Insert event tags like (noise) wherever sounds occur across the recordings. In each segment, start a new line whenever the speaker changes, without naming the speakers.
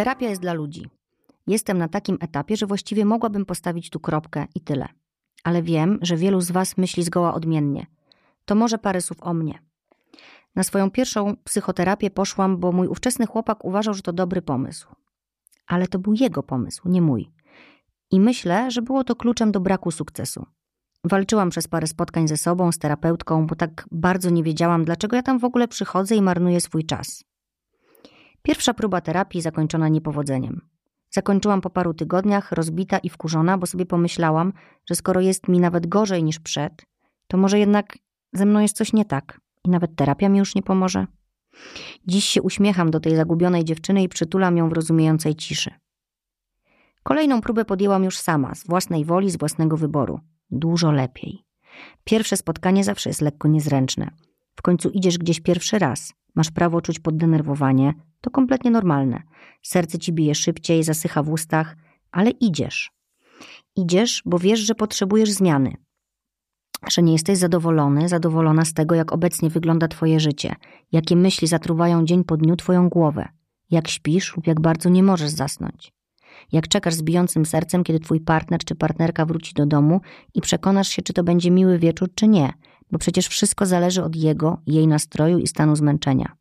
Terapia jest dla ludzi. Jestem na takim etapie, że właściwie mogłabym postawić tu kropkę i tyle. Ale wiem, że wielu z Was myśli zgoła odmiennie. To może parę słów o mnie. Na swoją pierwszą psychoterapię poszłam, bo mój ówczesny chłopak uważał, że to dobry pomysł. Ale to był jego pomysł, nie mój. I myślę, że było to kluczem do braku sukcesu. Walczyłam przez parę spotkań ze sobą, z terapeutką, bo tak bardzo nie wiedziałam, dlaczego ja tam w ogóle przychodzę i marnuję swój czas. Pierwsza próba terapii zakończona niepowodzeniem. Zakończyłam po paru tygodniach, rozbita i wkurzona, bo sobie pomyślałam, że skoro jest mi nawet gorzej niż przed, to może jednak ze mną jest coś nie tak i nawet terapia mi już nie pomoże. Dziś się uśmiecham do tej zagubionej dziewczyny i przytulam ją w rozumiejącej ciszy. Kolejną próbę podjęłam już sama, z własnej woli, z własnego wyboru. Dużo lepiej. Pierwsze spotkanie zawsze jest lekko niezręczne. W końcu idziesz gdzieś pierwszy raz. Masz prawo czuć poddenerwowanie. To kompletnie normalne. Serce ci bije szybciej, zasycha w ustach, ale idziesz. Idziesz, bo wiesz, że potrzebujesz zmiany. Że nie jesteś zadowolony, zadowolona z tego, jak obecnie wygląda twoje życie. Jakie myśli zatruwają dzień po dniu twoją głowę. Jak śpisz lub jak bardzo nie możesz zasnąć. Jak czekasz z bijącym sercem, kiedy twój partner czy partnerka wróci do domu i przekonasz się, czy to będzie miły wieczór, czy nie, przecież wszystko zależy od jego, jej nastroju i stanu zmęczenia.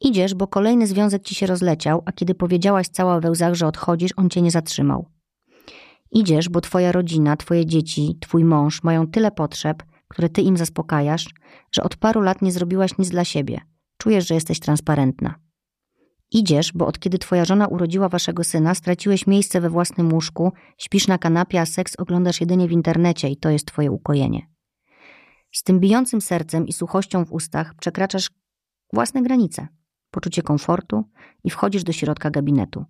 Idziesz, bo kolejny związek ci się rozleciał, a kiedy powiedziałaś cała we łzach, że odchodzisz, on cię nie zatrzymał. Idziesz, bo twoja rodzina, twoje dzieci, twój mąż mają tyle potrzeb, które ty im zaspokajasz, że od paru lat nie zrobiłaś nic dla siebie. Czujesz, że jesteś transparentna. Idziesz, bo od kiedy twoja żona urodziła waszego syna, straciłeś miejsce we własnym łóżku, śpisz na kanapie, a seks oglądasz jedynie w internecie i to jest twoje ukojenie. Z tym bijącym sercem i suchością w ustach przekraczasz własne granice, poczucie komfortu i wchodzisz do środka gabinetu.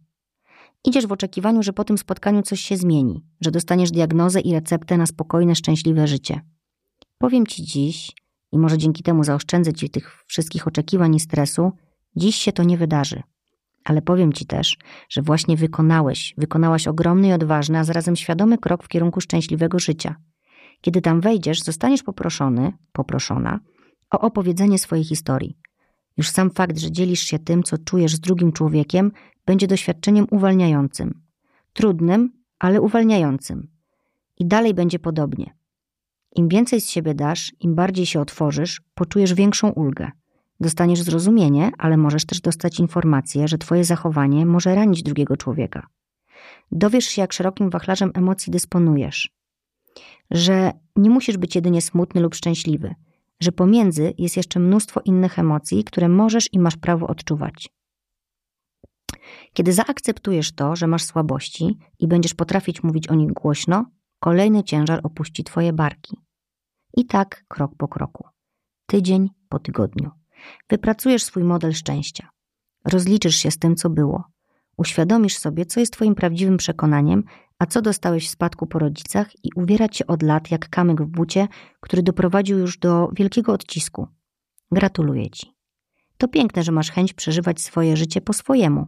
Idziesz w oczekiwaniu, że po tym spotkaniu coś się zmieni, że dostaniesz diagnozę i receptę na spokojne, szczęśliwe życie. Powiem ci dziś, i może dzięki temu zaoszczędzę ci tych wszystkich oczekiwań i stresu, dziś się to nie wydarzy. Ale powiem ci też, że właśnie wykonałeś, wykonałaś ogromny i odważny, a zarazem świadomy krok w kierunku szczęśliwego życia. Kiedy tam wejdziesz, zostaniesz poproszony, poproszona o opowiedzenie swojej historii. Już sam fakt, że dzielisz się tym, co czujesz z drugim człowiekiem, będzie doświadczeniem uwalniającym. Trudnym, ale uwalniającym. I dalej będzie podobnie. Im więcej z siebie dasz, im bardziej się otworzysz, poczujesz większą ulgę. Dostaniesz zrozumienie, ale możesz też dostać informację, że Twoje zachowanie może ranić drugiego człowieka. Dowiesz się, jak szerokim wachlarzem emocji dysponujesz, że nie musisz być jedynie smutny lub szczęśliwy, że pomiędzy jest jeszcze mnóstwo innych emocji, które możesz i masz prawo odczuwać. Kiedy zaakceptujesz to, że masz słabości i będziesz potrafić mówić o nich głośno, kolejny ciężar opuści Twoje barki. I tak krok po kroku, tydzień po tygodniu. Wypracujesz swój model szczęścia. Rozliczysz się z tym, co było. Uświadomisz sobie, co jest Twoim prawdziwym przekonaniem, a co dostałeś w spadku po rodzicach i uwiera cię od lat jak kamyk w bucie, który doprowadził już do wielkiego odcisku. Gratuluję ci. To piękne, że masz chęć przeżywać swoje życie po swojemu.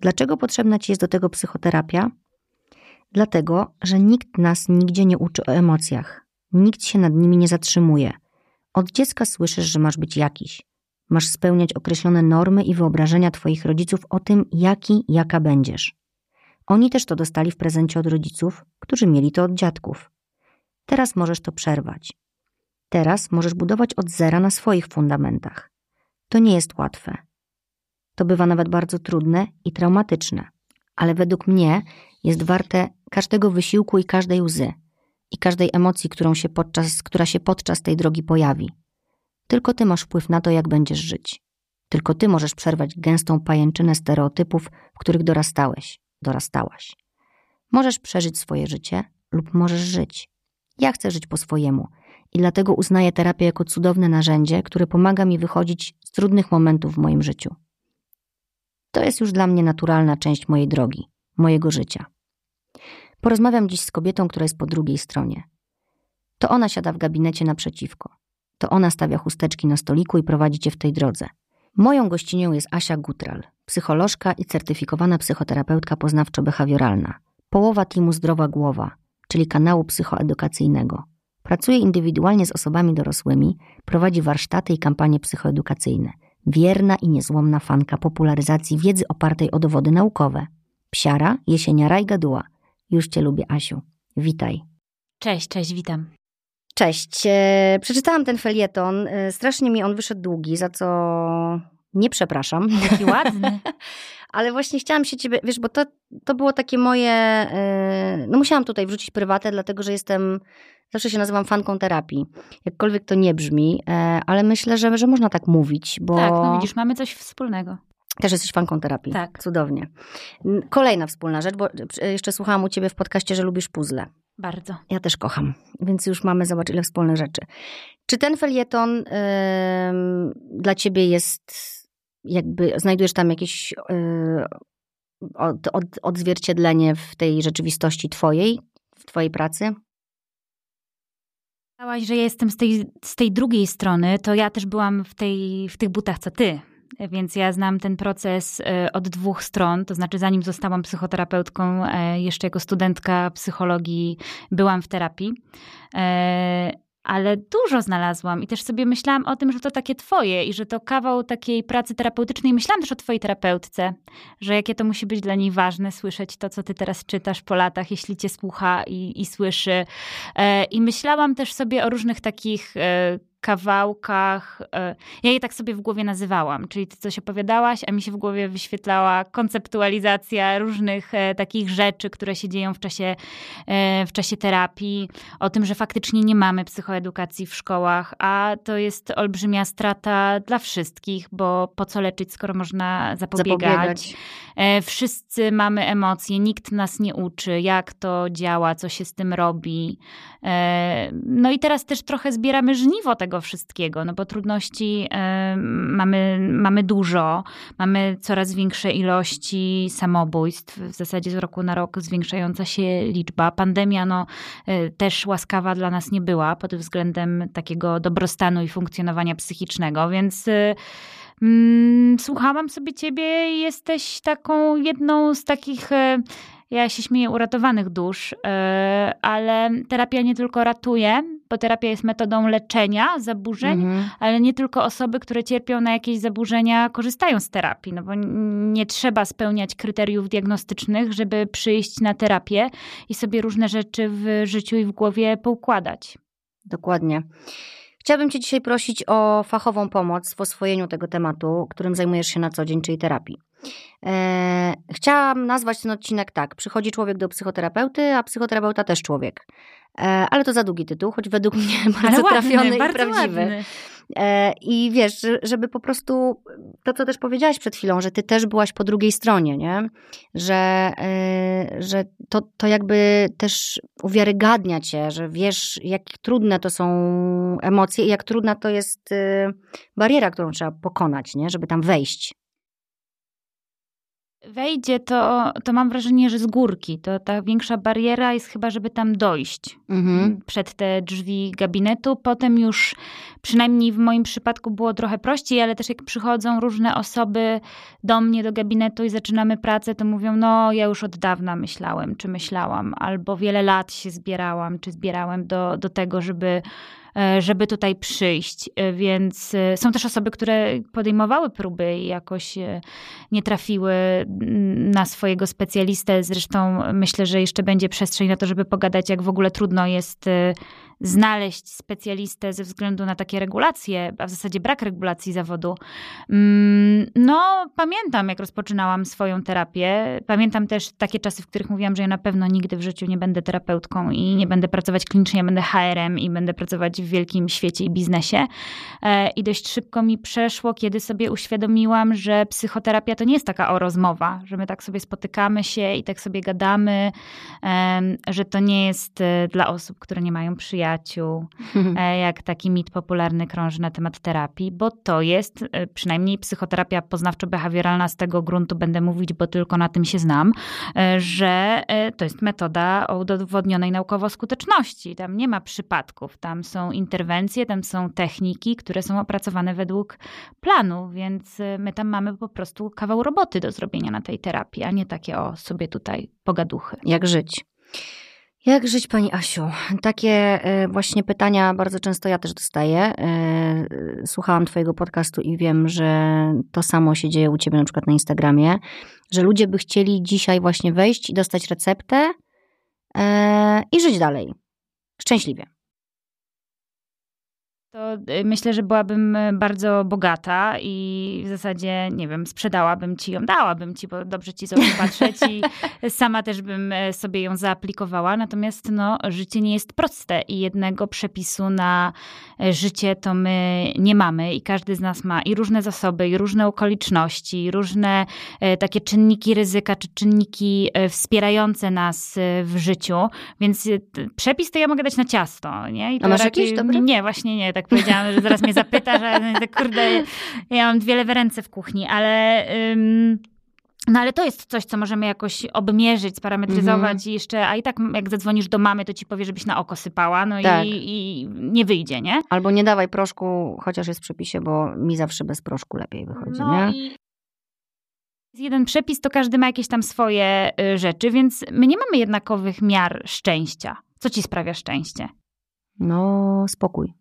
Dlaczego potrzebna ci jest do tego psychoterapia? Dlatego, że nikt nas nigdzie nie uczy o emocjach. Nikt się nad nimi nie zatrzymuje. Od dziecka słyszysz, że masz być jakiś. Masz spełniać określone normy i wyobrażenia Twoich rodziców o tym, jaki, jaka będziesz. Oni też to dostali w prezencie od rodziców, którzy mieli to od dziadków. Teraz możesz to przerwać. Teraz możesz budować od zera na swoich fundamentach. To nie jest łatwe. To bywa nawet bardzo trudne i traumatyczne, ale według mnie jest warte każdego wysiłku i każdej łzy i każdej emocji, którą się podczas, która się podczas tej drogi pojawi. Tylko ty masz wpływ na to, jak będziesz żyć. Tylko ty możesz przerwać gęstą pajęczynę stereotypów, w których dorastałeś, dorastałaś. Możesz przeżyć swoje życie lub możesz żyć. Ja chcę żyć po swojemu i dlatego uznaję terapię jako cudowne narzędzie, które pomaga mi wychodzić z trudnych momentów w moim życiu. To jest już dla mnie naturalna część mojej drogi, mojego życia. Porozmawiam dziś z kobietą, która jest po drugiej stronie. To ona siada w gabinecie naprzeciwko. To ona stawia chusteczki na stoliku i prowadzi cię w tej drodze. Moją gościnią jest Asia Gutral, psycholożka i certyfikowana psychoterapeutka poznawczo-behawioralna. Połowa teamu Zdrowa Głowa, czyli kanału psychoedukacyjnego. Pracuje indywidualnie z osobami dorosłymi, prowadzi warsztaty i kampanie psychoedukacyjne. Wierna i niezłomna fanka popularyzacji wiedzy opartej o dowody naukowe. Psiara, jesieniara i gaduła. Już cię lubię, Asiu. Witaj.
Cześć, cześć, witam.
Cześć. E, przeczytałam ten felieton. E, strasznie mi on wyszedł długi, za co nie przepraszam.
Jaki (laughs) ładny.
Ale właśnie chciałam się ciebie, wiesz, bo to, to było takie moje, e, no musiałam tutaj wrzucić prywatę, dlatego, że jestem, zawsze się nazywam fanką terapii. Jakkolwiek to nie brzmi, ale myślę, że, że można tak mówić, bo...
Tak, no widzisz, mamy coś wspólnego.
Też jesteś fanką terapii.
Tak.
Cudownie. Kolejna wspólna rzecz, bo jeszcze słuchałam u ciebie w podcaście, że lubisz puzzle.
Bardzo.
Ja też kocham, więc już mamy, zobacz, ile wspólnych rzeczy. Czy ten felieton yy, dla ciebie jest, jakby, znajdujesz tam jakieś yy, od, od, odzwierciedlenie w tej rzeczywistości twojej, w twojej pracy?
Powiedziałaś, że ja jestem z tej, z tej drugiej strony, to ja też byłam w, tej, w tych butach, co ty więc ja znam ten proces e, od dwóch stron. To znaczy, zanim zostałam psychoterapeutką, e, jeszcze jako studentka psychologii byłam w terapii. E, ale dużo znalazłam i też sobie myślałam o tym, że to takie twoje i że to kawał takiej pracy terapeutycznej. Myślałam też o twojej terapeutce, że jakie to musi być dla niej ważne słyszeć to, co ty teraz czytasz po latach, jeśli cię słucha i, i słyszy. I myślałam też sobie o różnych takich kawałkach. E, ja je tak sobie w głowie nazywałam, czyli ty coś opowiadałaś, a mi się w głowie wyświetlała konceptualizacja różnych e, takich rzeczy, które się dzieją w czasie, e, w czasie terapii, o tym, że faktycznie nie mamy psychoedukacji w szkołach, a to jest olbrzymia strata dla wszystkich, bo po co leczyć, skoro można zapobiegać. zapobiegać. Wszyscy mamy emocje, nikt nas nie uczy, jak to działa, co się z tym robi. No i teraz też trochę zbieramy żniwo tego tego wszystkiego, no bo trudności y, mamy, mamy dużo, mamy coraz większe ilości samobójstw, w zasadzie z roku na rok zwiększająca się liczba. Pandemia no, y, też łaskawa dla nas nie była pod względem takiego dobrostanu i funkcjonowania psychicznego, więc y, słuchałam sobie ciebie i jesteś taką jedną z takich ja się śmieję uratowanych dusz, ale terapia nie tylko ratuje, bo terapia jest metodą leczenia zaburzeń, mhm. ale nie tylko osoby, które cierpią na jakieś zaburzenia, korzystają z terapii, no bo nie trzeba spełniać kryteriów diagnostycznych, żeby przyjść na terapię i sobie różne rzeczy w życiu i w głowie poukładać.
Dokładnie. Chciałabym Cię dzisiaj prosić o fachową pomoc w oswojeniu tego tematu, którym zajmujesz się na co dzień, czyli terapii. Eee, chciałam nazwać ten odcinek tak. Przychodzi człowiek do psychoterapeuty, a psychoterapeuta też człowiek. E, ale to za długi tytuł, choć według mnie (laughs) bardzo ładny, trafiony bardzo i prawdziwy. Ładny. E, I wiesz, żeby po prostu to, co też powiedziałaś przed chwilą, że ty też byłaś po drugiej stronie, nie? Że, e, że to, to jakby też uwiarygadnia cię, że wiesz, jak trudne to są emocje i jak trudna to jest bariera, którą trzeba pokonać, nie? Żeby tam wejść
wejdzie, to, to mam wrażenie, że z górki. To ta większa bariera jest chyba, żeby tam dojść mhm. przed te drzwi gabinetu. Potem już, przynajmniej w moim przypadku, było trochę prościej, ale też jak przychodzą różne osoby do mnie, do gabinetu i zaczynamy pracę, to mówią: No, ja już od dawna myślałem, czy myślałam, albo wiele lat się zbierałam, czy zbierałem do, do tego, żeby żeby tutaj przyjść. E, więc e, są też osoby, które podejmowały próby i jakoś nie trafiły na swojego specjalistę. Zresztą myślę, że jeszcze będzie przestrzeń na to, żeby pogadać, jak w ogóle trudno jest znaleźć specjalistę ze względu na takie regulacje, a w zasadzie brak regulacji zawodu. Mm, no, pamiętam, jak rozpoczynałam swoją terapię. Pamiętam też takie czasy, w których mówiłam, że ja na pewno nigdy w życiu nie będę terapeutką i nie będę pracować klinicznie, będę HR-em i będę pracować w wielkim świecie i biznesie. E, I dość szybko mi przeszło, kiedy sobie uświadomiłam, że psychoterapia to nie jest taka o rozmowa, że my tak sobie spotykamy się i tak sobie gadamy, że to nie jest e, dla osób, które nie mają przyjaciół przyjaciół, (laughs) e, jak taki mit popularny krąży na temat terapii, bo to jest e, przynajmniej psychoterapia poznawczo-behawioralna z tego gruntu będę mówić, bo tylko na tym się znam, e, że to jest metoda o udowodnionej naukowo skuteczności. Tam nie ma przypadków, tam są interwencje, tam są techniki, które są opracowane według planu, więc my tam mamy po prostu kawał roboty do zrobienia na tej terapii, a nie takie o sobie tutaj pogaduchy.
Jak żyć. Jak żyć, Pani Asiu? Takie e, właśnie pytania bardzo często ja też dostaję. E, słuchałam Twojego podcastu i wiem, że to samo się dzieje u Ciebie na przykład na Instagramie, że ludzie by chcieli dzisiaj właśnie wejść i dostać receptę e, i żyć dalej. Szczęśliwie
to y, myślę, że byłabym y, bardzo bogata i w zasadzie, nie wiem, sprzedałabym ci ją, dałabym ci, bo dobrze ci sobie (laughs) patrzeć i sama też bym y, sobie ją zaaplikowała. Natomiast no, życie nie jest proste i jednego przepisu na życie to my nie mamy i każdy z nas ma i różne zasoby, i różne okoliczności, i różne takie czynniki ryzyka, czy czynniki wspierające nas w życiu. Więc przepis to ja mogę dać na ciasto, nie?
I A masz raczej... jakiś dobry?
Nie, właśnie nie tak powiedziałam, że zaraz mnie zapytasz, ale kurde, ja mam dwie lewe ręce w kuchni, ale... Ym, no ale to jest coś, co możemy jakoś obmierzyć, sparametryzować mm-hmm. i jeszcze, a i tak jak zadzwonisz do mamy, to ci powie, żebyś na oko sypała, no tak. i, i, nie wyjdzie, nie?
Albo nie dawaj proszku, chociaż jest w przepisie, bo mi zawsze bez proszku lepiej wychodzi, no nie? I...
Jeden przepis, to każdy ma jakieś tam swoje y, rzeczy, więc my nie mamy jednakowych miar szczęścia. Co ci sprawia szczęście?
No, spokój.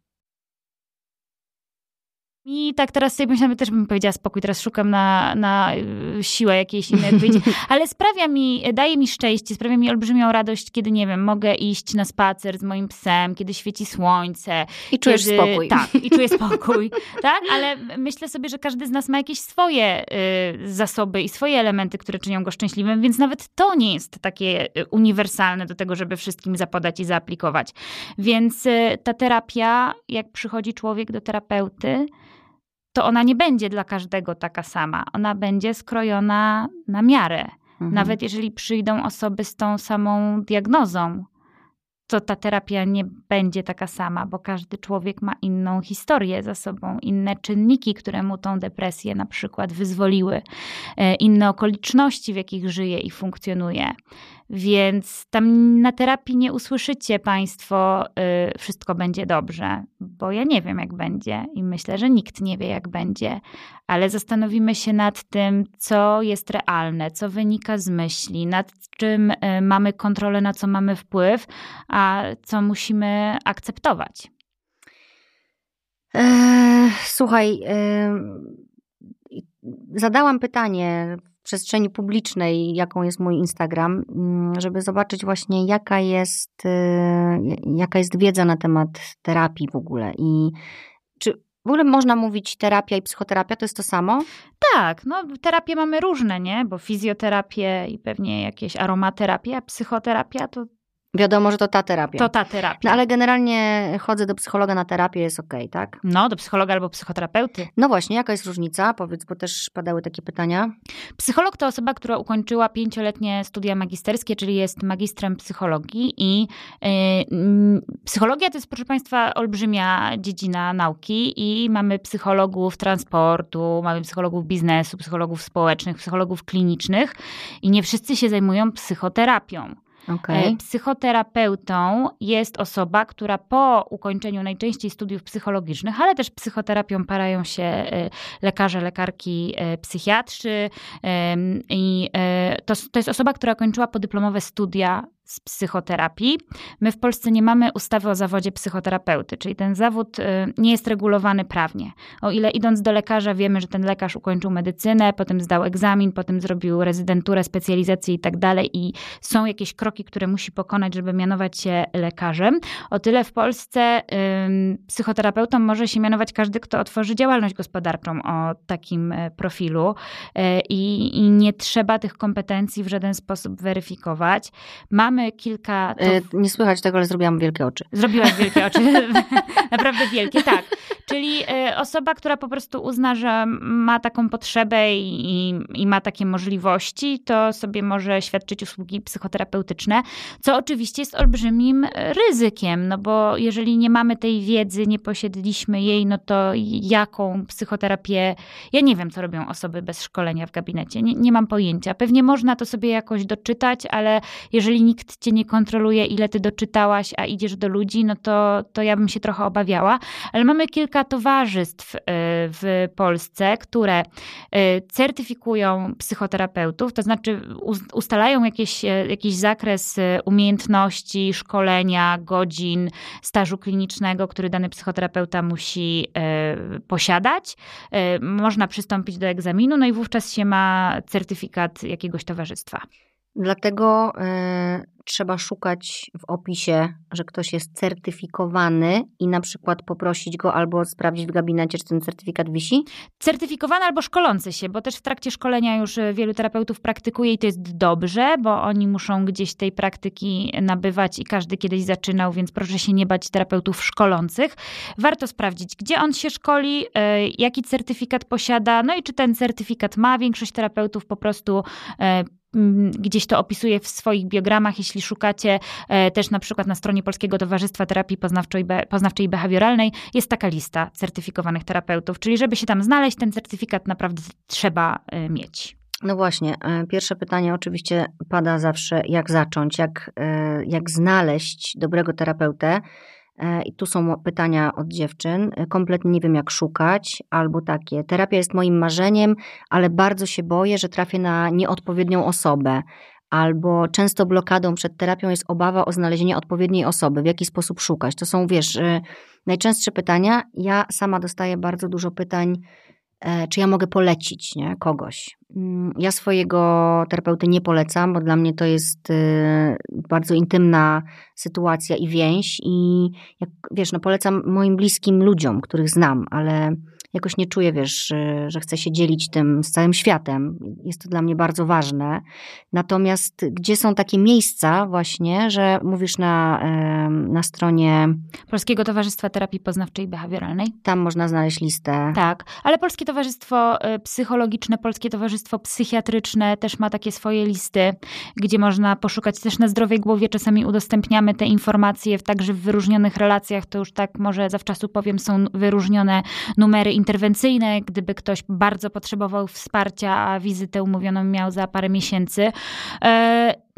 I tak teraz sobie myślałam, też bym powiedziała spokój, teraz szukam na, na y, siłę jakiejś innej odpowiedzi, (laughs) ale sprawia mi, daje mi szczęście, sprawia mi olbrzymią radość, kiedy, nie wiem, mogę iść na spacer z moim psem, kiedy świeci słońce.
I czujesz kiedy, spokój.
Tak, i czuję (laughs) spokój, tak? Ale myślę sobie, że każdy z nas ma jakieś swoje y, zasoby i swoje elementy, które czynią go szczęśliwym, więc nawet to nie jest takie y, uniwersalne do tego, żeby wszystkim zapodać i zaaplikować. Więc y, ta terapia, jak przychodzi człowiek do terapeuty, to ona nie będzie dla każdego taka sama. Ona będzie skrojona na miarę. Mhm. Nawet jeżeli przyjdą osoby z tą samą diagnozą, to ta terapia nie będzie taka sama, bo każdy człowiek ma inną historię za sobą, inne czynniki, które mu tą depresję na przykład wyzwoliły, e, inne okoliczności, w jakich żyje i funkcjonuje. Więc tam na terapii nie usłyszycie Państwo, y, wszystko będzie dobrze, bo ja nie wiem, jak będzie i myślę, że nikt nie wie, jak będzie, ale zastanowimy się nad tym, co jest realne, co wynika z myśli, nad czym y, mamy kontrolę, na co mamy wpływ, a co musimy akceptować.
Eee, słuchaj, zadałam pytanie przestrzeni publicznej, jaką jest mój Instagram, mm, żeby zobaczyć właśnie jaka jest, y, jaka jest wiedza na temat terapii w ogóle i czy w ogóle można mówić terapia i psychoterapia, to jest to samo?
Tak, no terapie mamy różne, nie? Bo fizjoterapię i pewnie jakieś aromaterapię, a psychoterapia to
Wiadomo, że to ta terapia.
To ta terapia.
No ale generalnie chodzę do psychologa na terapię, jest okej, okay, tak?
No, do psychologa albo psychoterapeuty.
No właśnie, jaka jest różnica? Powiedz, bo też padały takie pytania.
Psycholog to osoba, która ukończyła pięcioletnie studia magisterskie, czyli jest magistrem psychologii i yy, psychologia to jest, proszę Państwa, olbrzymia dziedzina nauki i mamy psychologów transportu, mamy psychologów biznesu, psychologów społecznych, psychologów klinicznych i nie wszyscy się zajmują psychoterapią. Okay. Psychoterapeutą jest osoba, która po ukończeniu najczęściej studiów psychologicznych, ale też psychoterapią parają się e, lekarze, lekarki, e, psychiatrzy. I e, to, to jest osoba, która kończyła podyplomowe studia z psychoterapii. My w Polsce nie mamy ustawy o zawodzie psychoterapeuty, czyli ten zawód y, nie jest regulowany prawnie. O ile idąc do lekarza wiemy, że ten lekarz ukończył medycynę, potem zdał egzamin, potem zrobił rezydenturę, specjalizację i tak dalej i są jakieś kroki, które musi pokonać, żeby mianować się lekarzem. O tyle w Polsce psychoterapeutą może się mianować każdy, kto otworzy działalność gospodarczą o takim e, profilu e, i, i nie trzeba tych kompetencji w żaden sposób weryfikować. Mamy mamy kilka. To...
E, nie słychać tego, ale zrobiłam wielkie oczy.
Zrobiłaś wielkie oczy. (laughs) (laughs) Naprawdę wielkie, tak. Czyli e, osoba, która po prostu uzna, że ma taką potrzebę i, i ma takie możliwości, to sobie może świadczyć usługi psychoterapeutyczne, co oczywiście jest olbrzymim ryzykiem, no bo jeżeli nie mamy tej wiedzy, nie posiedliśmy jej, no to jaką psychoterapię. Ja nie wiem, co robią osoby bez szkolenia w gabinecie. Nie, nie mam pojęcia. Pewnie można to sobie jakoś doczytać, ale jeżeli nikt nikt cię nie kontroluje, ile ty doczytałaś, a idziesz do ludzi, no to, to ja bym się trochę obawiała. Ale mamy kilka towarzystw y, w Polsce, które y, certyfikują psychoterapeutów, to znaczy ustalają jakieś, jakiś zakres umiejętności, szkolenia, godzin, stażu klinicznego, który dany psychoterapeuta musi posiadać. Można przystąpić do egzaminu, no i wówczas się ma certyfikat jakiegoś towarzystwa.
Dlatego y, trzeba szukać w opisie, że ktoś jest certyfikowany i na przykład poprosić go albo sprawdzić w gabinecie, czy ten certyfikat wisi?
Certyfikowany albo szkolący się, bo też w trakcie szkolenia już e, wielu terapeutów praktykuje i to jest dobrze, bo oni muszą gdzieś tej praktyki nabywać i każdy kiedyś zaczynał, więc proszę się nie bać terapeutów szkolących. Warto sprawdzić, gdzie on się szkoli, e, jaki certyfikat posiada, no i czy ten certyfikat ma. Większość terapeutów po prostu Mm, gdzieś to opisuje w swoich biogramach, jeśli szukacie e, też na przykład na stronie Polskiego Towarzystwa Terapii Poznawczej, Poznawczej i Behawioralnej, jest taka lista certyfikowanych terapeutów, czyli żeby się tam znaleźć, ten certyfikat naprawdę trzeba e, mieć.
No właśnie, e, pierwsze pytanie oczywiście pada zawsze, jak zacząć, jak, jak znaleźć dobrego terapeutę. E, I tu są pytania od dziewczyn. E, kompletnie nie wiem, jak szukać, albo takie. Terapia jest moim marzeniem, ale bardzo się boję, że trafię na nieodpowiednią osobę. Albo często blokadą przed terapią jest obawa o znalezienie odpowiedniej osoby, w jaki sposób szukać. To są, wiesz, e, najczęstsze pytania. Ja sama dostaję bardzo dużo pytań, czy ja mogę polecić nie, kogoś. Mm, ja swojego terapeuty nie polecam, bo dla mnie to jest y, bardzo intymna sytuacja i więź. I jak wiesz, no polecam moim bliskim ludziom, których znam, ale jakoś nie czuję, wiesz, że chcę się dzielić tym z całym światem. Jest to dla mnie bardzo ważne. Natomiast gdzie są takie miejsca właśnie, że mówisz na, na stronie
Polskiego Towarzystwa Terapii Poznawczej i Behawioralnej?
Tam można znaleźć listę.
Tak, ale Polskie Towarzystwo y, Psychologiczne, Polskie Towarzystwo Psychiatryczne też ma takie swoje listy, gdzie można poszukać też na zdrowej głowie. Czasami udostępniamy te informacje także w wyróżnionych relacjach. To już tak może zawczasu powiem, są wyróżnione numery interwencyjne, gdyby ktoś bardzo potrzebował wsparcia, a wizytę umówioną miał za parę miesięcy.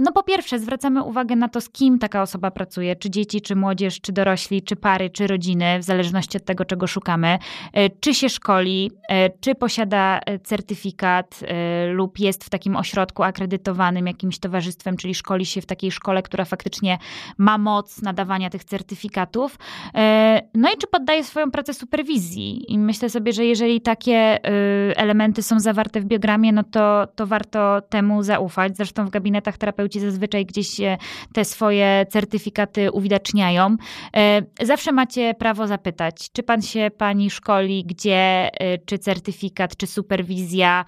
E, no po pierwsze, zwracamy uwagę na to, z kim taka osoba pracuje, czy dzieci, czy młodzież, czy dorośli, czy pary, czy rodziny, w zależności od tego, czego szukamy, e, czy się szkoli, e, czy posiada certyfikat lub jest w takim ośrodku akredytowanym jakimś towarzystwem, czyli szkoli się w takiej szkole, która faktycznie ma moc nadawania tych certyfikatów. No i czy poddaje swoją pracę superwizji. I myślę sobie, że jeżeli takie elementy są zawarte w biogramie, no to, to warto temu zaufać. Zresztą w gabinetach terapeuci zazwyczaj gdzieś te swoje certyfikaty uwidaczniają. Y, zawsze macie prawo zapytać, czy pan się pani szkoli, gdzie, y, czy certyfikat, czy superwizja.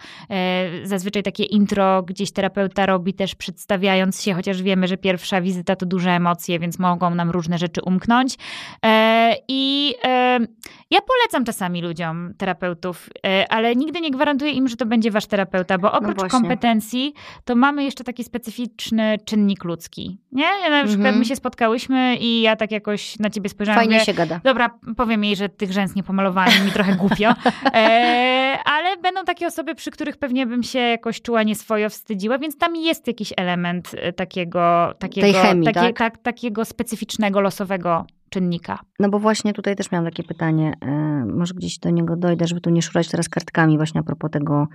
Zazwyczaj takie intro gdzieś terapeuta robi też przedstawiając się, chociaż wiemy, że pierwsza wizyta to duże emocje, więc mogą nam różne rzeczy umknąć. I ja polecam czasami ludziom terapeutów, e, ale nigdy nie gwarantuję im, że to będzie wasz terapeuta, bo oprócz no kompetencji to mamy jeszcze taki specyficzny czynnik ludzki. Nie? Ja na przykład mhm. my się spotkałyśmy i ja tak jakoś na ciebie spojrzałam.
Fajnie mówię, się gada.
Dobra, powiem jej, że tych rzęs nie pomalowałam mi trochę głupio. (laughs) E, ale będą takie osoby, przy których pewnie bym się jakoś czuła nieswojo wstydziła, więc tam jest jakiś element e, takiego, takiego,
Tej chemii, takie, tak?
tak? takiego specyficznego, losowego czynnika.
No bo właśnie tutaj też miałam takie pytanie, e, może gdzieś do niego dojdę, żeby tu nie szurać teraz kartkami właśnie a propos tego,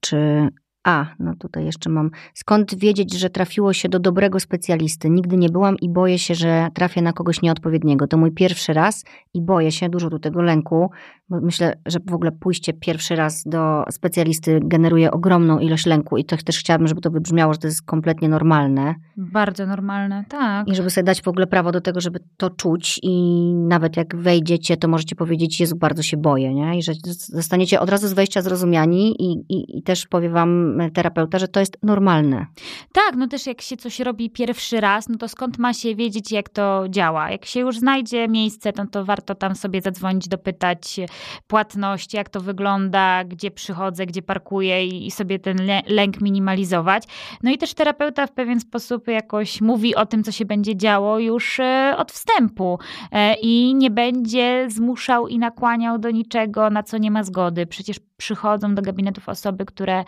czy a, no tutaj jeszcze mam. Skąd wiedzieć, że trafiło się do dobrego specjalisty? Nigdy nie byłam i boję się, że trafię na kogoś nieodpowiedniego. To mój pierwszy raz i boję się, dużo tu tego lęku, bo myślę, że w ogóle pójście pierwszy raz do specjalisty generuje ogromną ilość lęku i to też chciałabym, żeby to wybrzmiało, że to jest kompletnie normalne.
Bardzo normalne, tak.
I żeby sobie dać w ogóle prawo do tego, żeby to czuć i nawet jak wejdziecie, to możecie powiedzieć, Jezu, bardzo się boję, nie? I że zostaniecie od razu z wejścia zrozumiani i, i, i też powie wam terapeuta, że to jest normalne.
Tak, no też jak się coś robi pierwszy raz, no to skąd ma się wiedzieć, jak to działa? Jak się już znajdzie miejsce, no to warto tam sobie zadzwonić, dopytać płatności, jak to wygląda, gdzie przychodzę, gdzie parkuję i sobie ten lęk minimalizować. No i też terapeuta w pewien sposób jakoś mówi o tym, co się będzie działo już e, od wstępu e, i nie będzie zmuszał i nakłaniał do niczego, na co nie ma zgody. Przecież przychodzą do gabinetów osoby, które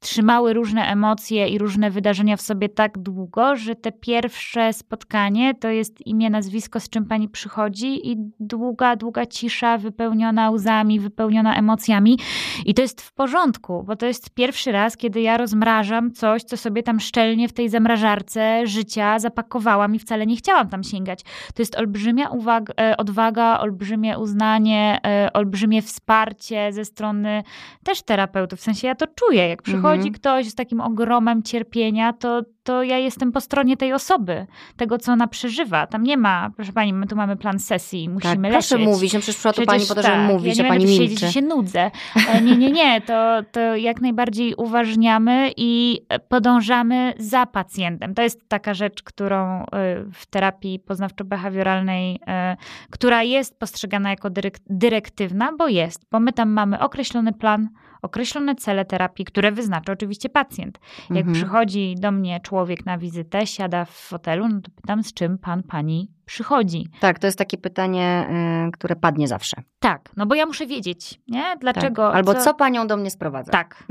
trzymały różne emocje i różne wydarzenia w sobie tak długo, że te pierwsze spotkanie to jest imię, nazwisko, z czym pani przychodzi i długa, długa cisza wypełniona łzami, wypełniona emocjami. I to jest w porządku, bo to jest pierwszy raz, kiedy ja rozmrażam coś, co sobie tam szczelnie w tej zamrażarce życia zapakowałam i wcale nie chciałam tam sięgać. To jest olbrzymia uwaga, e, odwaga, olbrzymie uznanie, e, olbrzymie wsparcie ze strony też terapeutów. W sensie ja to czuję, jak przychodzi mhm. ktoś z takim ogromem cierpienia, to to ja jestem po stronie tej osoby, tego, co ona przeżywa. Tam nie ma, proszę pani, my tu mamy plan sesji, musimy tak,
proszę
lecieć.
mówić, no przecież przyszła tu pani po to, żeby tak, mówić,
ja
nie a pani milczy.
Siedzieć, się nudzę. E, nie, nie, nie, to, to jak najbardziej uważniamy i podążamy za pacjentem. To jest taka rzecz, którą e, w terapii poznawczo-behawioralnej, e, która jest postrzegana jako dyrektywna, bo jest, bo my tam mamy określony plan, określone cele terapii, które wyznacza oczywiście pacjent. Jak mhm. przychodzi do mnie człowiek na wizytę, siada w fotelu, no to pytam, z czym pan, pani przychodzi.
Tak, to jest takie pytanie, y, które padnie zawsze.
Tak, no bo ja muszę wiedzieć, nie? Dlaczego.
Tak. Albo co... co... panią do mnie sprowadza.
Tak. (laughs)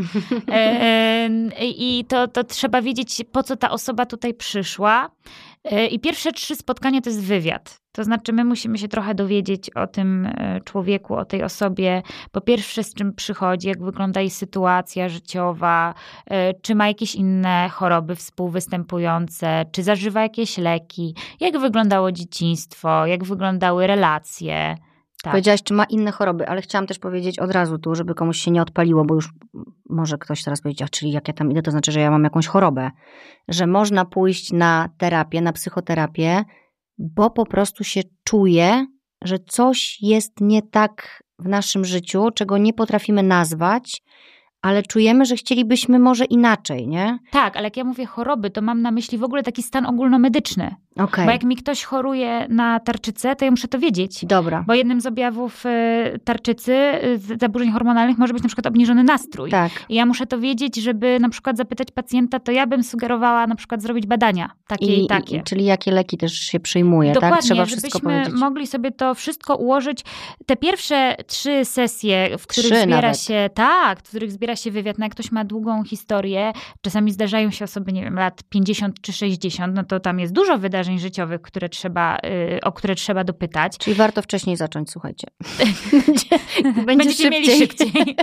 E, e, I to, to trzeba wiedzieć, po co ta osoba tutaj przyszła. E, I pierwsze trzy spotkania to jest wywiad. To znaczy, my musimy się trochę dowiedzieć o tym e, człowieku, o tej osobie. Po pierwsze, z czym przychodzi, jak wygląda jej sytuacja życiowa, e, czy ma jakieś inne choroby współwystępujące, czy zażywa jakieś leki, jak wyglądało dzieciństwo, jak wyglądały relacje.
Tak. Powiedziałaś, czy ma inne choroby, ale chciałam też powiedzieć od razu tu, żeby komuś się nie odpaliło, bo już może ktoś teraz powiedzieć, a czyli jak ja tam idę, to znaczy, że ja mam jakąś chorobę. Że można pójść na terapię, na psychoterapię, bo po prostu się czuje, że coś jest nie tak w naszym życiu, czego nie potrafimy nazwać, ale czujemy, że chcielibyśmy może inaczej, nie?
Tak, ale jak ja mówię choroby, to mam na myśli w ogóle taki stan ogólnomedyczny. Okay. Bo jak mi ktoś choruje na tarczycę, to ja muszę to wiedzieć.
Dobra.
Bo jednym z objawów y, tarczycy, y, zaburzeń hormonalnych może być na przykład obniżony nastrój.
Tak.
I ja muszę to wiedzieć, żeby na przykład zapytać pacjenta, to ja bym sugerowała na przykład zrobić badania takie i, i takie.
I, czyli jakie leki też się przyjmuje,
Dokładnie,
tak? Trzeba
wszystko
powiedzieć.
mogli sobie to wszystko ułożyć. Te pierwsze trzy sesje, w których trzy zbiera nawet. się, tak, w których zbiera się wywiad, no jak ktoś ma długą historię, czasami zdarzają się osoby, nie wiem, lat 50 czy 60, no to tam jest dużo wydarzeń życiowych, które trzeba, y, o które trzeba dopytać.
Czyli warto wcześniej zacząć, słuchajcie. (laughs)
Będzie, Będziecie szybciej. mieli szybciej.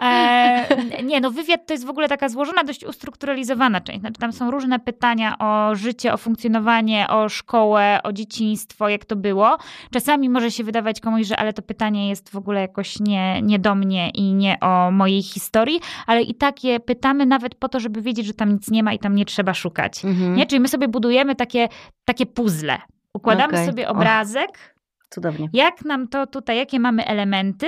E, nie, no wywiad to jest w ogóle taka złożona, dość ustrukturalizowana część. Znaczy tam są różne pytania o życie, o funkcjonowanie, o szkołę, o dzieciństwo, jak to było. Czasami może się wydawać komuś, że ale to pytanie jest w ogóle jakoś nie, nie do mnie i nie o mojej historii, ale i tak je pytamy nawet po to, żeby wiedzieć, że tam nic nie ma i tam nie trzeba szukać. Mhm. Nie? Czyli my sobie budujemy takie, takie puzzle. Układamy okay. sobie obrazek.
Cudownie.
Jak nam to tutaj, jakie mamy elementy,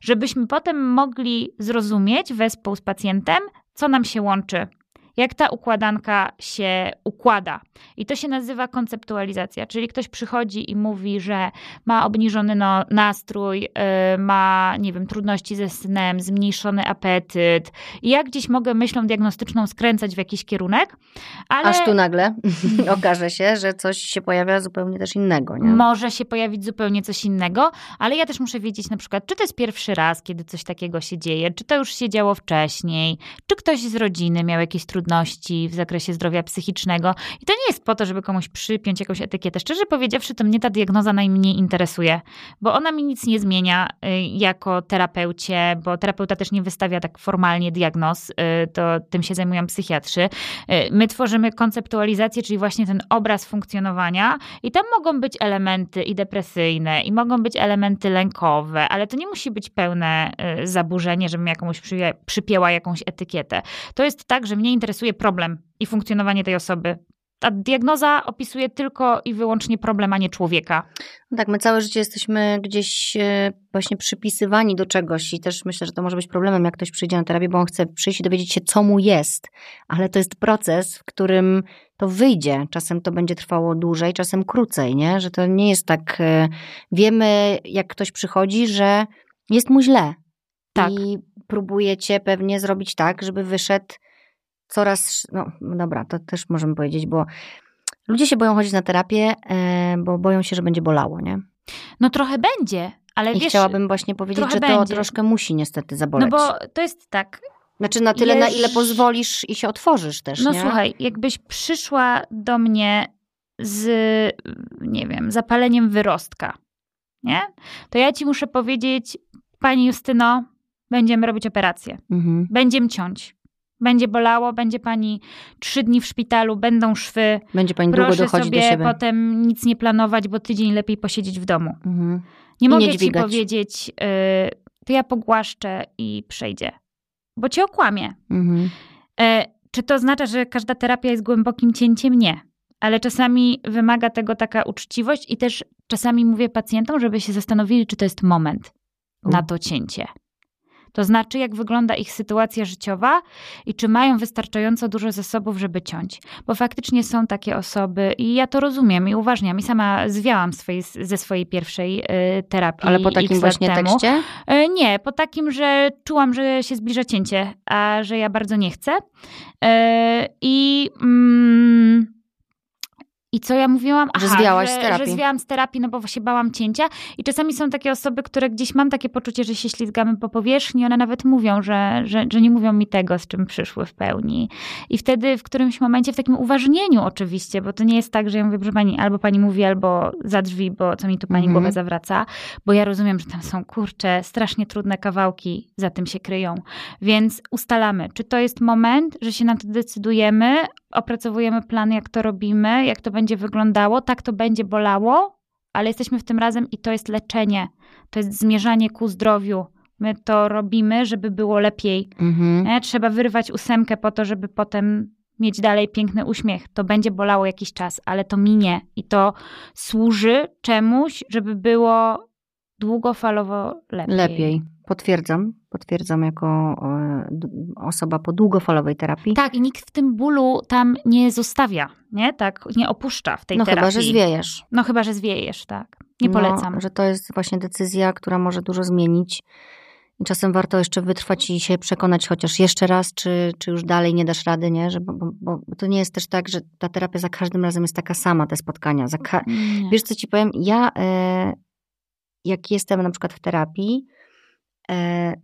żebyśmy potem mogli zrozumieć wespół z pacjentem, co nam się łączy jak ta układanka się układa. I to się nazywa konceptualizacja, czyli ktoś przychodzi i mówi, że ma obniżony no, nastrój, yy, ma, nie wiem, trudności ze snem, zmniejszony apetyt. I ja gdzieś mogę myślą diagnostyczną skręcać w jakiś kierunek, ale...
Aż tu nagle (laughs) (laughs) okaże się, że coś się pojawia zupełnie też innego, nie?
Może się pojawić zupełnie coś innego, ale ja też muszę wiedzieć na przykład, czy to jest pierwszy raz, kiedy coś takiego się dzieje, czy to już się działo wcześniej, czy ktoś z rodziny miał jakieś trudności trudności w zakresie zdrowia psychicznego. I to nie jest po to, żeby komuś przypiąć jakąś etykietę. Szczerze powiedziawszy, to mnie ta diagnoza najmniej interesuje, bo ona mi nic nie zmienia y, jako terapeucie, bo terapeuta też nie wystawia tak formalnie diagnoz, y, to tym się zajmują psychiatrzy. Y, my tworzymy konceptualizację, czyli właśnie ten obraz funkcjonowania i tam mogą być elementy i depresyjne, i mogą być elementy lękowe, ale to nie musi być pełne zaburzenie, żebym jakąś przypięła jakąś etykietę. To jest tak, że mnie interesuje interesuje problem i funkcjonowanie tej osoby. Ta diagnoza opisuje tylko i wyłącznie problem, a nie człowieka.
No tak, my całe życie jesteśmy gdzieś e, właśnie przypisywani do czegoś i też myślę, że to może być problemem, jak ktoś przyjdzie na terapię, bo on chce przyjść i dowiedzieć się, co mu jest. Ale to jest proces, w którym to wyjdzie. Czasem to będzie trwało dłużej, czasem krócej, nie? Że to nie jest tak. E, wiemy, jak ktoś przychodzi, że jest mu źle. Tak. I próbujecie pewnie zrobić tak, żeby wyszedł coraz, no dobra, to też możemy powiedzieć, bo ludzie się boją chodzić na terapię, e, bo boją się, że będzie bolało, nie?
No trochę będzie, ale
I
wiesz...
chciałabym właśnie powiedzieć, że to będzie. troszkę musi niestety zaboleć.
No bo to jest tak,
Znaczy na tyle, na ile pozwolisz i się otworzysz też,
No
nie?
słuchaj, jakbyś przyszła do mnie z, nie wiem, zapaleniem wyrostka, nie? To ja ci muszę powiedzieć, pani Justyno, będziemy robić operację.
Mhm.
Będziemy ciąć. Będzie bolało, będzie pani trzy dni w szpitalu, będą szwy.
Będzie pani długo
Proszę
dochodzić do
sobie
siebie.
potem nic nie planować, bo tydzień lepiej posiedzieć w domu.
Mhm.
Nie
I
mogę
nie
ci powiedzieć, y, to ja pogłaszczę i przejdzie. Bo cię okłamie.
Mhm.
E, czy to oznacza, że każda terapia jest głębokim cięciem? Nie. Ale czasami wymaga tego taka uczciwość i też czasami mówię pacjentom, żeby się zastanowili, czy to jest moment
U.
na to cięcie. To znaczy, jak wygląda ich sytuacja życiowa i czy mają wystarczająco dużo zasobów, żeby ciąć. Bo faktycznie są takie osoby i ja to rozumiem i uważniam. I sama zwiałam swojej, ze swojej pierwszej y, terapii.
Ale po takim właśnie
temu.
tekście?
E, Nie, po takim, że czułam, że się zbliża cięcie, a że ja bardzo nie chcę. E, I. Mm, i co ja mówiłam?
Że zwiałaś
że,
z terapii.
Że zwiałam z terapii, no bo się bałam cięcia. I czasami są takie osoby, które gdzieś mam takie poczucie, że się ślizgamy po powierzchni. One nawet mówią, że, że, że nie mówią mi tego, z czym przyszły w pełni. I wtedy w którymś momencie, w takim uważnieniu oczywiście, bo to nie jest tak, że ja mówię, proszę pani, albo pani mówi, albo za drzwi, bo co mi tu pani
Mhm.
głowę zawraca. Bo ja rozumiem, że tam są kurcze, strasznie trudne kawałki za tym się kryją. Więc ustalamy, czy to jest moment, że się na to decydujemy, opracowujemy plan, jak to robimy, jak to będzie wyglądało, tak to będzie bolało, ale jesteśmy w tym razem i to jest leczenie, to jest zmierzanie ku zdrowiu. My to robimy, żeby było lepiej.
Mhm.
Trzeba wyrwać ósemkę po to, żeby potem mieć dalej piękny uśmiech. To będzie bolało jakiś czas, ale to minie i to służy czemuś, żeby było długofalowo lepiej.
Lepiej. Potwierdzam. Potwierdzam jako e, osoba po długofalowej terapii.
Tak, i nikt w tym bólu tam nie zostawia, nie? Tak, nie opuszcza w tej
no
terapii.
chyba, że zwiejesz.
No chyba, że zwiejesz, tak. Nie polecam.
No, że to jest właśnie decyzja, która może dużo zmienić. I czasem warto jeszcze wytrwać i się przekonać chociaż jeszcze raz, czy, czy już dalej nie dasz rady, nie? Że, bo, bo, bo to nie jest też tak, że ta terapia za każdym razem jest taka sama, te spotkania. Ka-. Wiesz, co ci powiem? Ja, e, jak jestem na przykład w terapii,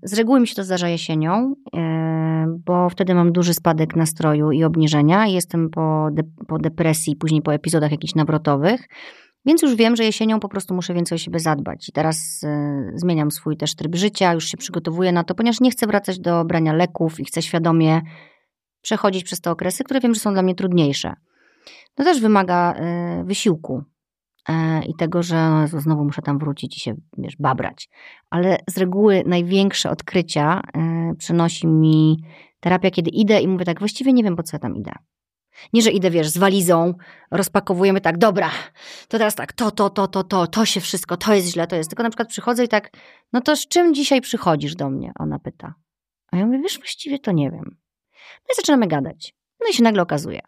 z reguły mi się to zdarza jesienią, e, bo wtedy mam duży spadek nastroju i obniżenia. Jestem po, de, po depresji, później po epizodach jakichś nawrotowych. Więc już wiem, że jesienią po prostu muszę więcej o siebie zadbać. I teraz e, zmieniam swój też tryb życia, już się przygotowuję na to, ponieważ nie chcę wracać do brania leków i chcę świadomie przechodzić przez te okresy, które wiem, że są dla mnie trudniejsze. To też wymaga e, wysiłku e, i tego, że no znowu muszę tam wrócić i się, wiesz, babrać. Ale z reguły największe odkrycia e, przynosi mi terapia, kiedy idę i mówię tak, właściwie nie wiem, po co ja tam idę. Nie, że idę, wiesz, z walizą, rozpakowujemy tak, dobra, to teraz tak, to, to, to, to, to, to się wszystko, to jest źle, to jest. Tylko na przykład przychodzę i tak, no to z czym dzisiaj przychodzisz do mnie? Ona pyta. A ja mówię, wiesz, właściwie to nie wiem. No i zaczynamy gadać. No i się nagle okazuje.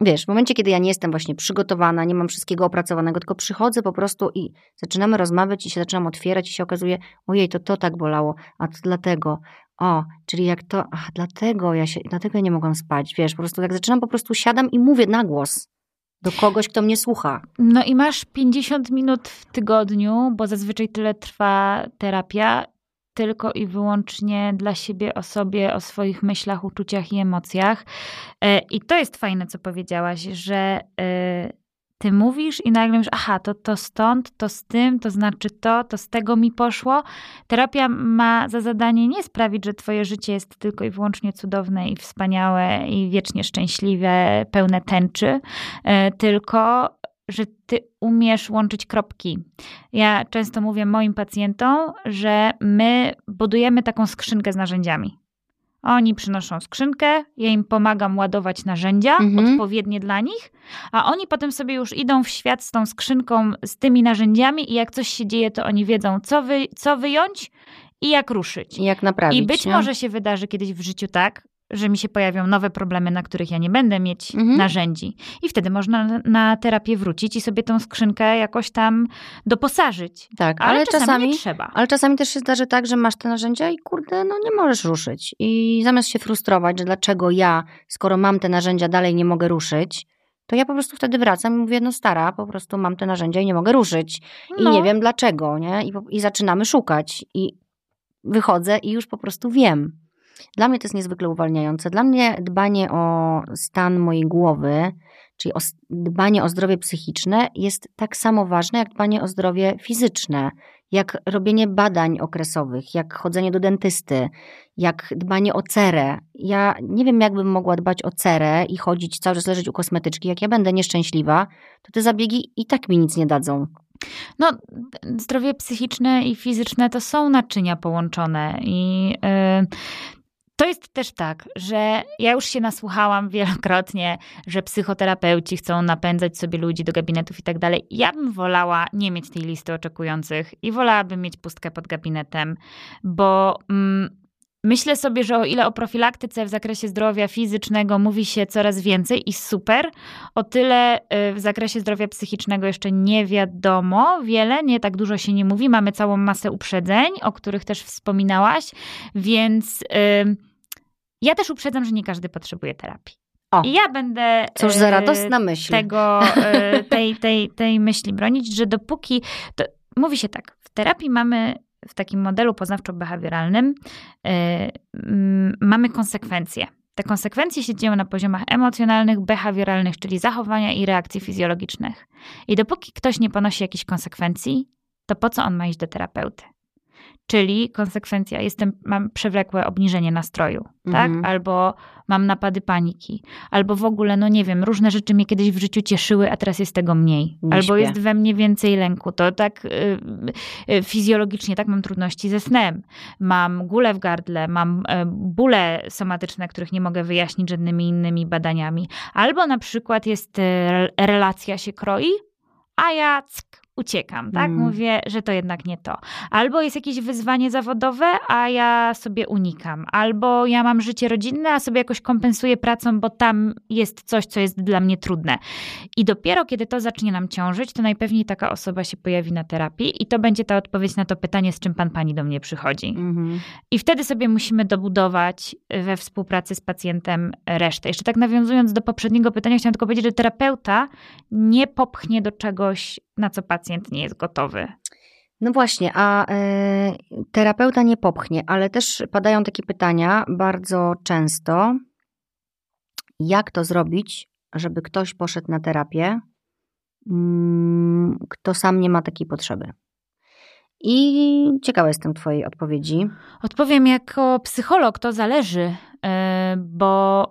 Wiesz, w momencie, kiedy ja nie jestem właśnie przygotowana, nie mam wszystkiego opracowanego, tylko przychodzę po prostu i zaczynamy rozmawiać i się zaczynam otwierać i się okazuje, ojej, to to tak bolało, a to dlatego. O, czyli jak to, ach, dlatego ja się, dlatego ja nie mogłam spać, wiesz, po prostu tak zaczynam, po prostu siadam i mówię na głos do kogoś, kto mnie słucha.
No i masz 50 minut w tygodniu, bo zazwyczaj tyle trwa terapia, tylko i wyłącznie dla siebie, o sobie, o swoich myślach, uczuciach i emocjach. E, I to jest fajne, co powiedziałaś, że e, ty mówisz i nagle mówisz, aha, to, to stąd, to z tym, to znaczy to, to z tego mi poszło. Terapia ma za zadanie nie sprawić, że twoje życie jest tylko i wyłącznie cudowne i wspaniałe i wiecznie szczęśliwe, pełne tęczy, e, tylko że ty umiesz łączyć kropki. Ja często mówię moim pacjentom, że my budujemy taką skrzynkę z narzędziami. Oni przynoszą skrzynkę, ja im pomagam ładować narzędzia
Mhm.
odpowiednie dla nich, a oni potem sobie już idą w świat z tą skrzynką, z tymi narzędziami i jak coś się dzieje, to oni wiedzą, co, wy, co wyjąć i jak ruszyć.
I jak naprawić.
I być
nie?
może się wydarzy kiedyś w życiu tak, że mi się pojawią nowe problemy, na których ja nie będę mieć
Mhm.
narzędzi. I wtedy można na, terapię wrócić i sobie tą skrzynkę jakoś tam doposażyć.
Tak,
Ale,
ale,
czasami,
czasami,
nie trzeba.
ale czasami też się zdarzy tak, że masz te narzędzia i kurde, no nie możesz ruszyć. I zamiast się frustrować, że dlaczego ja, skoro mam te narzędzia, dalej nie mogę ruszyć, to ja po prostu wtedy wracam i mówię, no stara, po prostu mam te narzędzia i nie mogę ruszyć. I
No.
nie wiem dlaczego, nie? I, I zaczynamy szukać. I wychodzę i już po prostu wiem. Dla mnie to jest niezwykle uwalniające. Dla mnie dbanie o stan mojej głowy, czyli o dbanie o zdrowie psychiczne, jest tak samo ważne jak dbanie o zdrowie fizyczne, jak robienie badań okresowych, jak chodzenie do dentysty, jak dbanie o cerę. Ja nie wiem, jakbym mogła dbać o cerę i chodzić cały czas leżeć u kosmetyczki. Jak ja będę nieszczęśliwa, to te zabiegi i tak mi nic nie dadzą.
No, zdrowie psychiczne i fizyczne to są naczynia połączone i yy, to jest też tak, że ja już się nasłuchałam wielokrotnie, że psychoterapeuci chcą napędzać sobie ludzi do gabinetów i tak dalej. Ja bym wolała nie mieć tej listy oczekujących i wolałabym mieć pustkę pod gabinetem, bo mm, Myślę sobie, że o ile o profilaktyce w zakresie zdrowia fizycznego mówi się coraz więcej i super, o tyle y, w zakresie zdrowia psychicznego jeszcze nie wiadomo wiele, nie tak dużo się nie mówi. Mamy całą masę uprzedzeń, o których też wspominałaś, więc yy, ja też uprzedzam, że nie każdy potrzebuje terapii. O, I ja będę.
Cóż za y, radosna myśl.
Tego, y, (laughs) tej, tej, tej myśli bronić, że dopóki. To, mówi się tak, w terapii mamy w takim modelu poznawczo-behawioralnym yy, mamy konsekwencje. Te konsekwencje się dzieją na poziomach emocjonalnych, behawioralnych, czyli zachowania i reakcji fizjologicznych. I dopóki ktoś nie ponosi jakichś konsekwencji, to po co on ma iść do terapeuty? Czyli konsekwencja, jestem, mam przewlekłe obniżenie nastroju, tak? Mhm. Albo mam napady paniki, albo w ogóle, no nie wiem, różne rzeczy mnie kiedyś w życiu cieszyły, a teraz jest tego mniej. Nie albo śpię. jest we mnie więcej lęku. To tak y, y, fizjologicznie, tak, mam trudności ze snem. Mam gulę w gardle, mam y, bóle somatyczne, których nie mogę wyjaśnić żadnymi innymi badaniami. Albo na przykład jest y, relacja się kroi, a ja ck, uciekam, tak? Mm. Mówię, że to jednak nie to. Albo jest jakieś wyzwanie zawodowe, a ja sobie unikam. Albo ja mam życie rodzinne, a sobie jakoś kompensuję pracą, bo tam jest coś, co jest dla mnie trudne. I dopiero kiedy to zacznie nam ciążyć, to najpewniej taka osoba się pojawi na terapii i to będzie ta odpowiedź na to pytanie, z czym pan pani do mnie przychodzi. Mm. I wtedy sobie musimy dobudować we współpracy z pacjentem resztę. Jeszcze tak nawiązując do poprzedniego pytania, chciałam tylko powiedzieć, że terapeuta nie popchnie do czegoś na co pacjent nie jest gotowy.
No właśnie, a y, terapeuta nie popchnie, ale też padają takie pytania bardzo często. Jak to zrobić, żeby ktoś poszedł na terapię, y, kto sam nie ma takiej potrzeby? I ciekawa jestem Twojej odpowiedzi.
Odpowiem jako psycholog, to zależy, y, bo.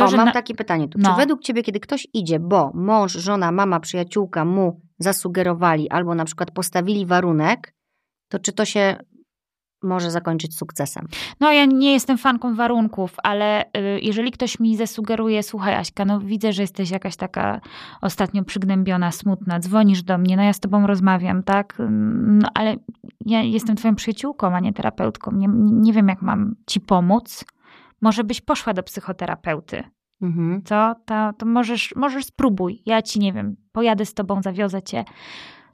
Mm, to, o, mam na... takie pytanie. Tu. No. Czy według ciebie, kiedy ktoś idzie, bo mąż, żona, mama, przyjaciółka mu zasugerowali albo na przykład postawili warunek, to czy to się może zakończyć sukcesem?
No, ja nie jestem fanką warunków, ale y, jeżeli ktoś mi zasugeruje, słuchaj, Aśka, no widzę, że jesteś jakaś taka ostatnio przygnębiona, smutna, dzwonisz do mnie, no ja z tobą rozmawiam, tak? No, ale ja jestem twoją przyjaciółką, a nie terapeutką. Nie, nie wiem, jak mam ci pomóc może byś poszła do psychoterapeuty. Mhm. Co? To, to możesz, możesz spróbuj. Ja ci nie wiem, pojadę z tobą, zawiozę cię.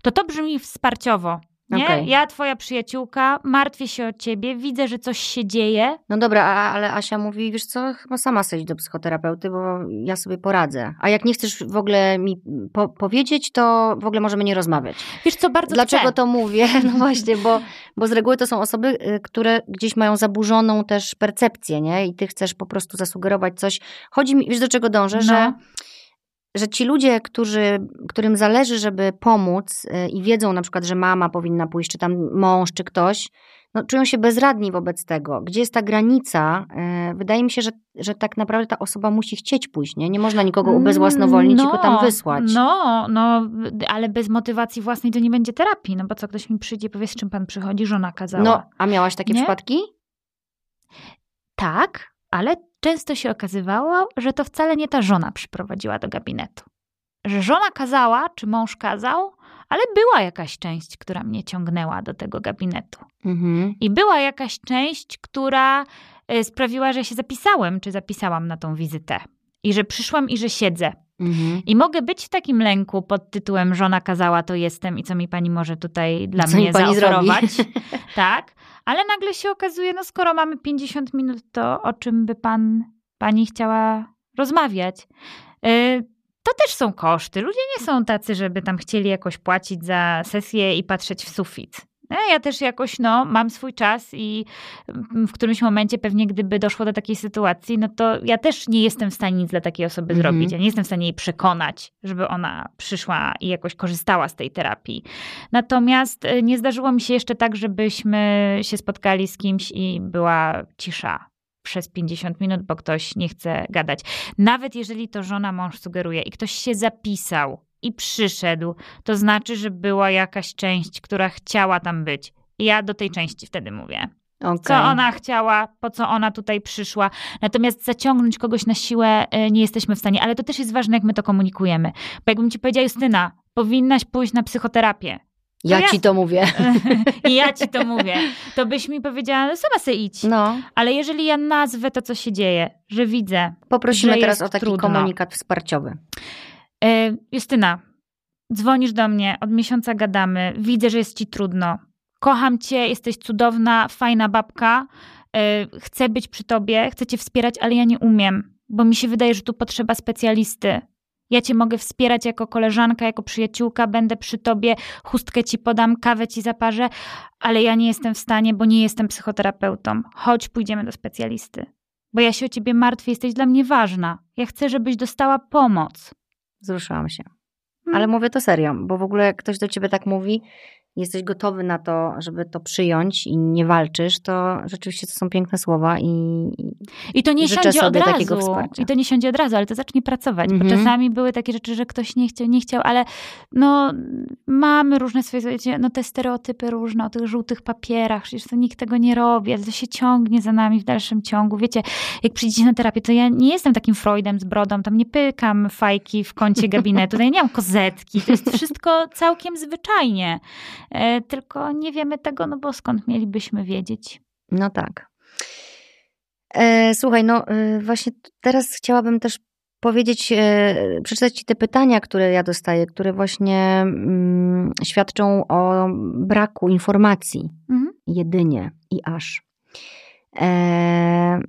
To to brzmi wsparciowo. Nie? Okay. Ja, twoja przyjaciółka, martwię się o ciebie, widzę, że coś się dzieje.
No dobra, ale Asia mówi, wiesz co, chyba sama chcesz do psychoterapeuty, bo ja sobie poradzę. A jak nie chcesz w ogóle mi po powiedzieć, to w ogóle możemy nie rozmawiać.
Wiesz co, bardzo
Dlaczego
chcę.
to mówię? (laughs) No właśnie, bo, (laughs) bo z reguły to są osoby, y, które gdzieś mają zaburzoną też percepcję, nie? I ty chcesz po prostu zasugerować coś. Chodzi mi, wiesz do czego dążę, no. że że ci ludzie, którzy, którym zależy, żeby pomóc y, i wiedzą na przykład, że mama powinna pójść, czy tam mąż, czy ktoś, no, czują się bezradni wobec tego. Gdzie jest ta granica? Y, wydaje mi się, że, że tak naprawdę ta osoba musi chcieć pójść, nie? Nie można nikogo ubezwłasnowolnić no, i go tam no, wysłać.
No, no, ale bez motywacji własnej to nie będzie terapii, no bo co, ktoś mi przyjdzie, powie, z czym pan przychodzi, żona kazała.
No, a miałaś takie nie? przypadki?
Tak, ale często się okazywało, że to wcale nie ta żona przyprowadziła do gabinetu. Że żona kazała, czy mąż kazał, ale była jakaś część, która mnie ciągnęła do tego gabinetu. Mhm. I była jakaś część, która y, sprawiła, że się zapisałem, czy zapisałam na tą wizytę. I że przyszłam i że siedzę. Mhm. I mogę być w takim lęku pod tytułem Żona kazała, to jestem i co mi pani może tutaj dla co mnie zaoferować. (laughs) tak ale nagle się okazuje, no skoro mamy 50 minut, to o czym by pan, pani chciała rozmawiać? Y, to też są koszty. Ludzie nie są tacy, żeby tam chcieli jakoś płacić za sesję i patrzeć w sufit. Ja też jakoś no, mam swój czas i w którymś momencie pewnie gdyby doszło do takiej sytuacji, no to ja też nie jestem w stanie nic dla takiej osoby mm -hmm. zrobić. Ja nie jestem w stanie jej przekonać, żeby ona przyszła i jakoś korzystała z tej terapii. Natomiast e, nie zdarzyło mi się jeszcze tak, żebyśmy się spotkali z kimś i była cisza przez 50 minut, bo ktoś nie chce gadać. Nawet jeżeli to żona mąż sugeruje i ktoś się zapisał i przyszedł, to znaczy, że była jakaś część, która chciała tam być. I ja do tej części wtedy mówię. Okay. Co ona chciała, po co ona tutaj przyszła. Natomiast zaciągnąć kogoś na siłę e, nie jesteśmy w stanie, ale to też jest ważne, jak my to komunikujemy. Bo jakbym ci powiedziała, Justyna, powinnaś pójść na psychoterapię.
Ja, ja ci to mówię. (laughs)
Ja ci to mówię. To byś mi powiedziała, no sama se idź. No. Ale jeżeli ja nazwę to, co się dzieje, że widzę.
Poprosimy
że
teraz o taki
trudno.
komunikat wsparciowy.
E, Justyna, dzwonisz do mnie, od miesiąca gadamy, widzę, że jest ci trudno. Kocham cię, jesteś cudowna, fajna babka. E, chcę być przy tobie, chcę cię wspierać, ale ja nie umiem, bo mi się wydaje, że tu potrzeba specjalisty. Ja cię mogę wspierać jako koleżanka, jako przyjaciółka, będę przy tobie, chustkę ci podam, kawę ci zaparzę, ale ja nie jestem w stanie, bo nie jestem psychoterapeutą. Chodź, pójdziemy do specjalisty. Bo ja się o ciebie martwię, jesteś dla mnie ważna. Ja chcę, żebyś dostała pomoc.
Wzruszyłam się. Ale hmm. mówię to serio, bo w ogóle ktoś do ciebie tak mówi, jesteś gotowy na to, żeby to przyjąć i nie walczysz, to rzeczywiście to są piękne słowa i
I to nie siądzie od razu. I to nie siądzie od razu, ale to zacznie pracować, mm -hmm. bo mhm. czasami były takie rzeczy, że ktoś nie chciał, nie chciał, ale no mamy różne swoje, no te stereotypy różne o tych żółtych papierach, przecież to nikt tego nie robi, ale to się ciągnie za nami w dalszym ciągu. Wiecie, jak przyjdziecie na terapię, to ja nie jestem takim Freudem z brodą, tam nie pykam fajki w kącie gabinetu, ja nie mam kozetki, to jest wszystko całkiem zwyczajnie. E, tylko nie wiemy tego, no bo skąd mielibyśmy wiedzieć?
No tak. E, słuchaj, no e, właśnie teraz chciałabym też powiedzieć, przeczytać Ci te pytania, które ja dostaję, które właśnie mm, świadczą o braku informacji mhm. jedynie i aż. E,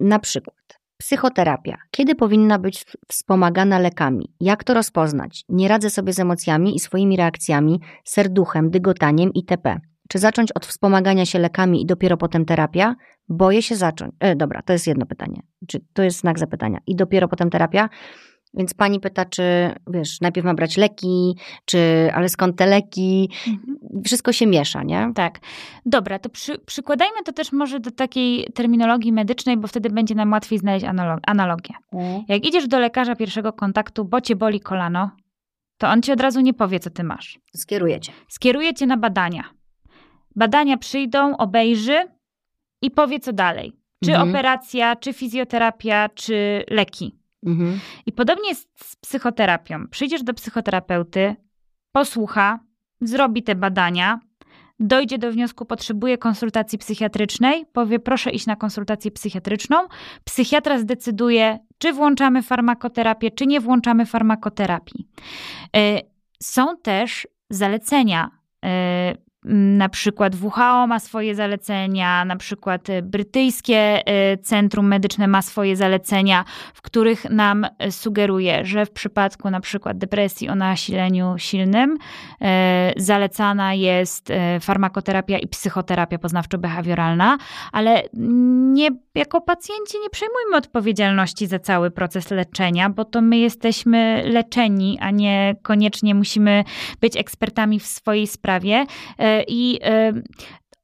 na przykład, Psychoterapia. Kiedy powinna być wspomagana lekami? Jak to rozpoznać? Nie radzę sobie z emocjami i swoimi reakcjami, serduchem, dygotaniem itp. Czy zacząć od wspomagania się lekami i dopiero potem terapia? Boję się zacząć. E, dobra, to jest jedno pytanie. Czy to jest znak zapytania? I dopiero potem terapia? Więc pani pyta, czy wiesz, najpierw ma brać leki, czy ale skąd te leki? Mhm. Wszystko się miesza, nie?
Tak. Dobra, to przy, przykładajmy to też może do takiej terminologii medycznej, bo wtedy będzie nam łatwiej znaleźć analog, analogię. Mhm. Jak idziesz do lekarza pierwszego kontaktu, bo cię boli kolano, to on ci od razu nie powie, co ty masz.
Skieruje cię.
Skieruje cię na badania. Badania przyjdą, obejrzy i powie, co dalej. Czy mhm. operacja, czy fizjoterapia, czy leki. Mhm. I podobnie jest z psychoterapią. Przyjdziesz do psychoterapeuty, posłucha, zrobi te badania, dojdzie do wniosku, potrzebuje konsultacji psychiatrycznej, powie proszę iść na konsultację psychiatryczną. Psychiatra zdecyduje, czy włączamy farmakoterapię, czy nie włączamy farmakoterapii. E, są też zalecenia e, na przykład WHO ma swoje zalecenia, na przykład e, brytyjskie e, Centrum Medyczne ma swoje zalecenia, w których nam e, sugeruje, że w przypadku na przykład depresji o nasileniu silnym zalecana jest farmakoterapia i psychoterapia poznawczo-behawioralna, ale nie, jako pacjenci nie przejmujmy odpowiedzialności za cały proces leczenia, bo to my jesteśmy leczeni, a nie koniecznie musimy być ekspertami w swojej sprawie i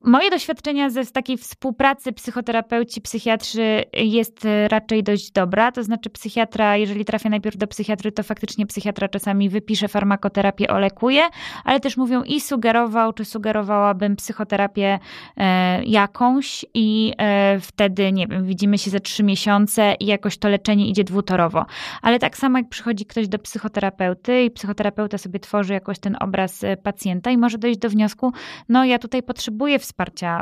Moje doświadczenia ze z takiej współpracy psychoterapeuci, psychiatrzy jest e, raczej dość dobra. To znaczy, psychiatra, jeżeli trafia najpierw do psychiatry, to faktycznie psychiatra czasami wypisze farmakoterapię, olekuje, ale też mówią i sugerował, czy sugerowałabym psychoterapię e, jakąś, i e, wtedy, nie wiem, widzimy się za trzy miesiące i jakoś to leczenie idzie dwutorowo. Ale tak samo, jak przychodzi ktoś do psychoterapeuty i psychoterapeuta sobie tworzy jakoś ten obraz e, pacjenta i może dojść do wniosku, no ja tutaj potrzebuję wsparcia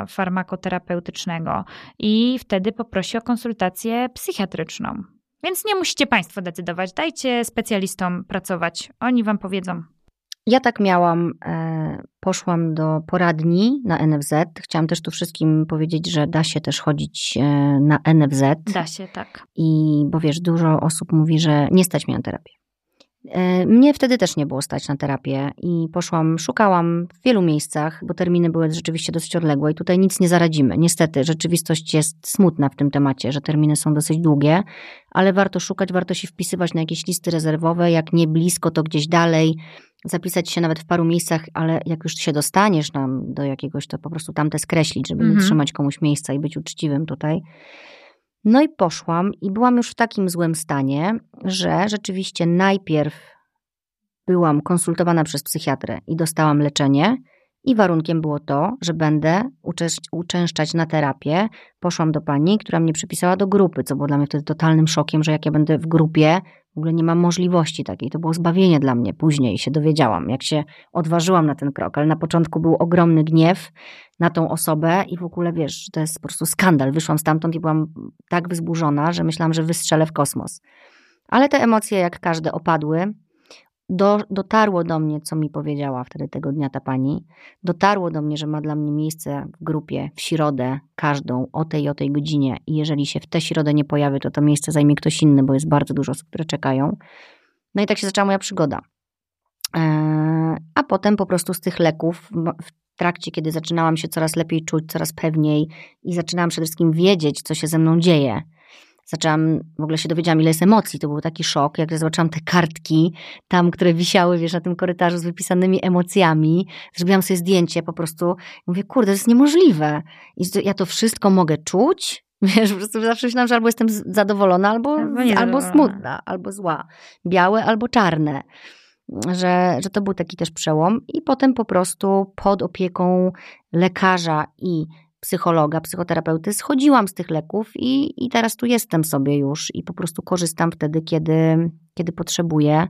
farmakoterapeutycznego i wtedy poprosi o konsultację psychiatryczną. Więc nie musicie Państwo decydować, dajcie specjalistom pracować, oni Wam powiedzą.
Ja tak miałam, e, poszłam do poradni na NFZ. Chciałam też tu wszystkim powiedzieć, że da się też chodzić e, na NFZ.
Da się, tak.
I bo wiesz, dużo osób mówi, że nie stać mnie na terapię. E, mnie wtedy też nie było stać na terapię i poszłam, szukałam w wielu miejscach, bo terminy były rzeczywiście dosyć odległe i tutaj nic nie zaradzimy. Niestety, rzeczywistość jest smutna w tym temacie, że terminy są dosyć długie, ale warto szukać, warto się wpisywać na jakieś listy rezerwowe, jak nie blisko, to gdzieś dalej, zapisać się nawet w paru miejscach, ale jak już się dostaniesz nam do jakiegoś, to po prostu tamte skreślić, żeby mhm. nie trzymać komuś miejsca i być uczciwym tutaj. No i poszłam i byłam już w takim złym stanie, że rzeczywiście najpierw byłam konsultowana przez psychiatrę i dostałam leczenie. I warunkiem było to, że będę uczęszczać na terapię. Poszłam do pani, która mnie przypisała do grupy, co było dla mnie wtedy totalnym szokiem, że jak ja będę w grupie, w ogóle nie mam możliwości takiej. To było zbawienie dla mnie. Później się dowiedziałam, jak się odważyłam na ten krok, ale na początku był ogromny gniew na tą osobę i w ogóle wiesz, to jest po prostu skandal. Wyszłam stamtąd i byłam tak wzburzona, że myślałam, że wystrzelę w kosmos. Ale te emocje, jak każde, opadły. Do, dotarło do mnie, co mi powiedziała wtedy tego dnia ta pani. Dotarło do mnie, że ma dla mnie miejsce w grupie w środę, każdą o tej o tej godzinie. I jeżeli się w tę środę nie pojawi, to to miejsce zajmie ktoś inny, bo jest bardzo dużo osób, które czekają. No i tak się zaczęła moja przygoda. Eee, a potem po prostu z tych leków, w trakcie, kiedy zaczynałam się coraz lepiej czuć, coraz pewniej i zaczynałam przede wszystkim wiedzieć, co się ze mną dzieje zaczęłam, w ogóle się dowiedziałam, ile jest emocji. To był taki szok, jak zobaczyłam te kartki tam, które wisiały, wiesz, na tym korytarzu z wypisanymi emocjami. Zrobiłam sobie zdjęcie po prostu. Mówię, kurde, to jest niemożliwe. I ja to wszystko mogę czuć, (laughs) Wiesz, po prostu zawsze myślałam, że albo jestem zadowolona, albo, albo, albo smutna, albo zła. Białe albo czarne. Że, że to był taki też przełom. I potem po prostu pod opieką lekarza i psychologa, psychoterapeuty, schodziłam z tych leków i, i teraz tu jestem sobie już i po prostu korzystam wtedy, kiedy, kiedy potrzebuję.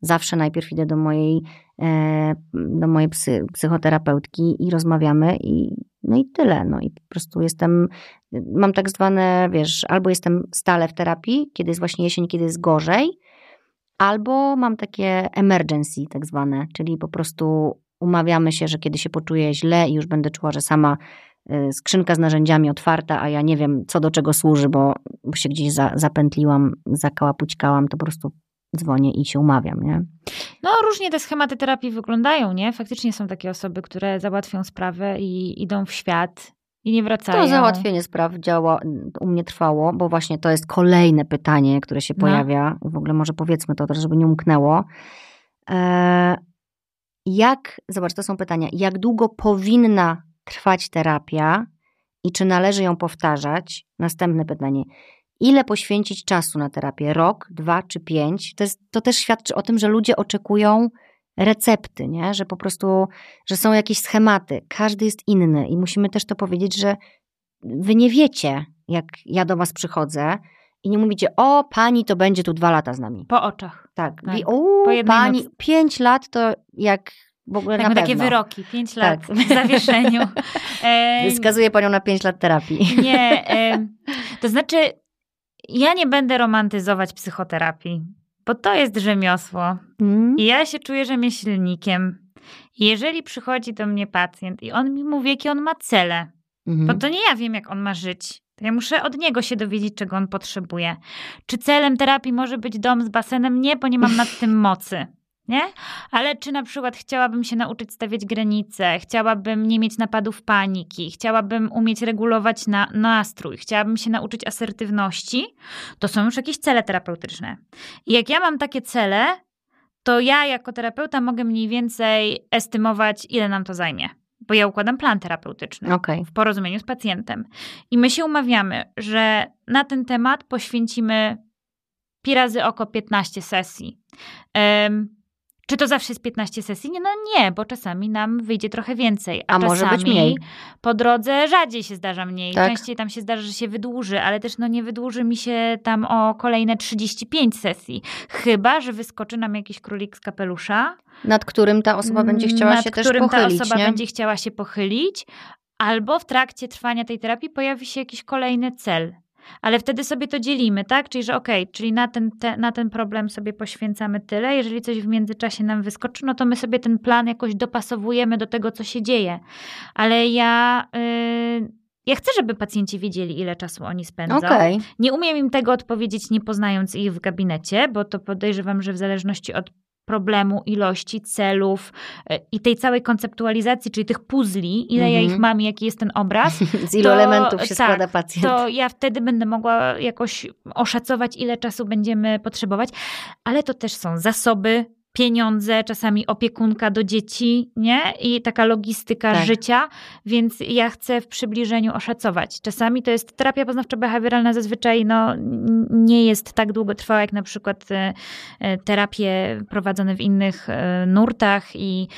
Zawsze najpierw idę do mojej, e, do mojej psy, psychoterapeutki i rozmawiamy i no i tyle. No i po prostu jestem, mam tak zwane, wiesz, albo jestem stale w terapii, kiedy jest właśnie jesień, kiedy jest gorzej, albo mam takie emergency tak zwane, czyli po prostu umawiamy się, że kiedy się poczuję źle i już będę czuła, że sama skrzynka z narzędziami otwarta, a ja nie wiem, co do czego służy, bo, bo się gdzieś za, zapętliłam, zakałapućkałam, to po prostu dzwonię i się umawiam, nie?
No, różnie te schematy terapii wyglądają, nie? Faktycznie są takie osoby, które załatwią sprawę i idą w świat i nie wracają.
To załatwienie spraw działa, u mnie trwało, bo właśnie to jest kolejne pytanie, które się no. pojawia. W ogóle może powiedzmy to, żeby nie umknęło. E, jak, zobacz, to są pytania, jak długo powinna trwać terapia i czy należy ją powtarzać? Następne pytanie. Ile poświęcić czasu na terapię? Rok, dwa czy pięć? To, jest, to też świadczy o tym, że ludzie oczekują recepty, nie? że po prostu, że są jakieś schematy. Każdy jest inny i musimy też to powiedzieć, że wy nie wiecie, jak ja do was przychodzę i nie mówicie, o, pani to będzie tu dwa lata z nami.
Po oczach.
Tak. tak. o, pani, noc. pięć lat to jak w ogóle tak,
na takie wyroki, pięć lat tak. w zawieszeniu. (laughs)
E, panią na pięć lat terapii.
Nie, (laughs) e, to znaczy ja nie będę romantyzować psychoterapii, bo to jest rzemiosło. Mm. I ja się czuję rzemieślnikiem. Jeżeli przychodzi do mnie pacjent i on mi mówi, jakie on ma cele, mm. bo to nie ja wiem, jak on ma żyć. To ja muszę od niego się dowiedzieć, czego on potrzebuje. Czy celem terapii może być dom z basenem? Nie, bo nie mam nad tym mocy nie? Ale czy na przykład chciałabym się nauczyć stawiać granice, chciałabym nie mieć napadów paniki, chciałabym umieć regulować na, nastrój, chciałabym się nauczyć asertywności, to są już jakieś cele terapeutyczne. I jak ja mam takie cele, to ja jako terapeuta mogę mniej więcej estymować, ile nam to zajmie. Bo ja układam plan terapeutyczny okay. w porozumieniu z pacjentem. I my się umawiamy, że na ten temat poświęcimy pi razy oko 15 sesji. Um, czy to zawsze jest 15 sesji? Nie, no nie, bo czasami nam wyjdzie trochę więcej. A, a może być mniej. Po drodze rzadziej się zdarza mniej. Tak. Częściej tam się zdarza, że się wydłuży, ale też no nie wydłuży mi się tam o kolejne 35 sesji. Chyba, że wyskoczy nam jakiś królik z kapelusza.
Nad którym ta osoba będzie chciała się też pochylić. Nad którym
ta osoba
nie?
będzie chciała się pochylić. Albo w trakcie trwania tej terapii pojawi się jakiś kolejny cel. Ale wtedy sobie to dzielimy, tak? Czyli, że okej, okay, czyli na ten, te, na ten problem sobie poświęcamy tyle. Jeżeli coś w międzyczasie nam wyskoczy, no to my sobie ten plan jakoś dopasowujemy do tego, co się dzieje. Ale ja. Yy, ja chcę, żeby pacjenci wiedzieli, ile czasu oni spędzą.
Okej.
Nie umiem im tego odpowiedzieć, nie poznając ich w gabinecie, bo to podejrzewam, że w zależności od problemu, ilości, celów e, i tej całej konceptualizacji, czyli tych puzli, ile ja
Mhm.
ich mam i jaki jest ten obraz, (laughs)
Z ilu
To-
elementów się
tak,
składa pacjent?
to ja wtedy będę mogła jakoś oszacować, ile czasu będziemy potrzebować, ale to też są zasoby, pieniądze, czasami opiekunka do dzieci, nie? I taka logistyka
Tak.
życia, więc ja chcę w przybliżeniu oszacować. Czasami to jest terapia poznawczo-behawioralna zazwyczaj no, nie jest tak długotrwała jak na przykład e, e, terapie prowadzone w innych e, nurtach i,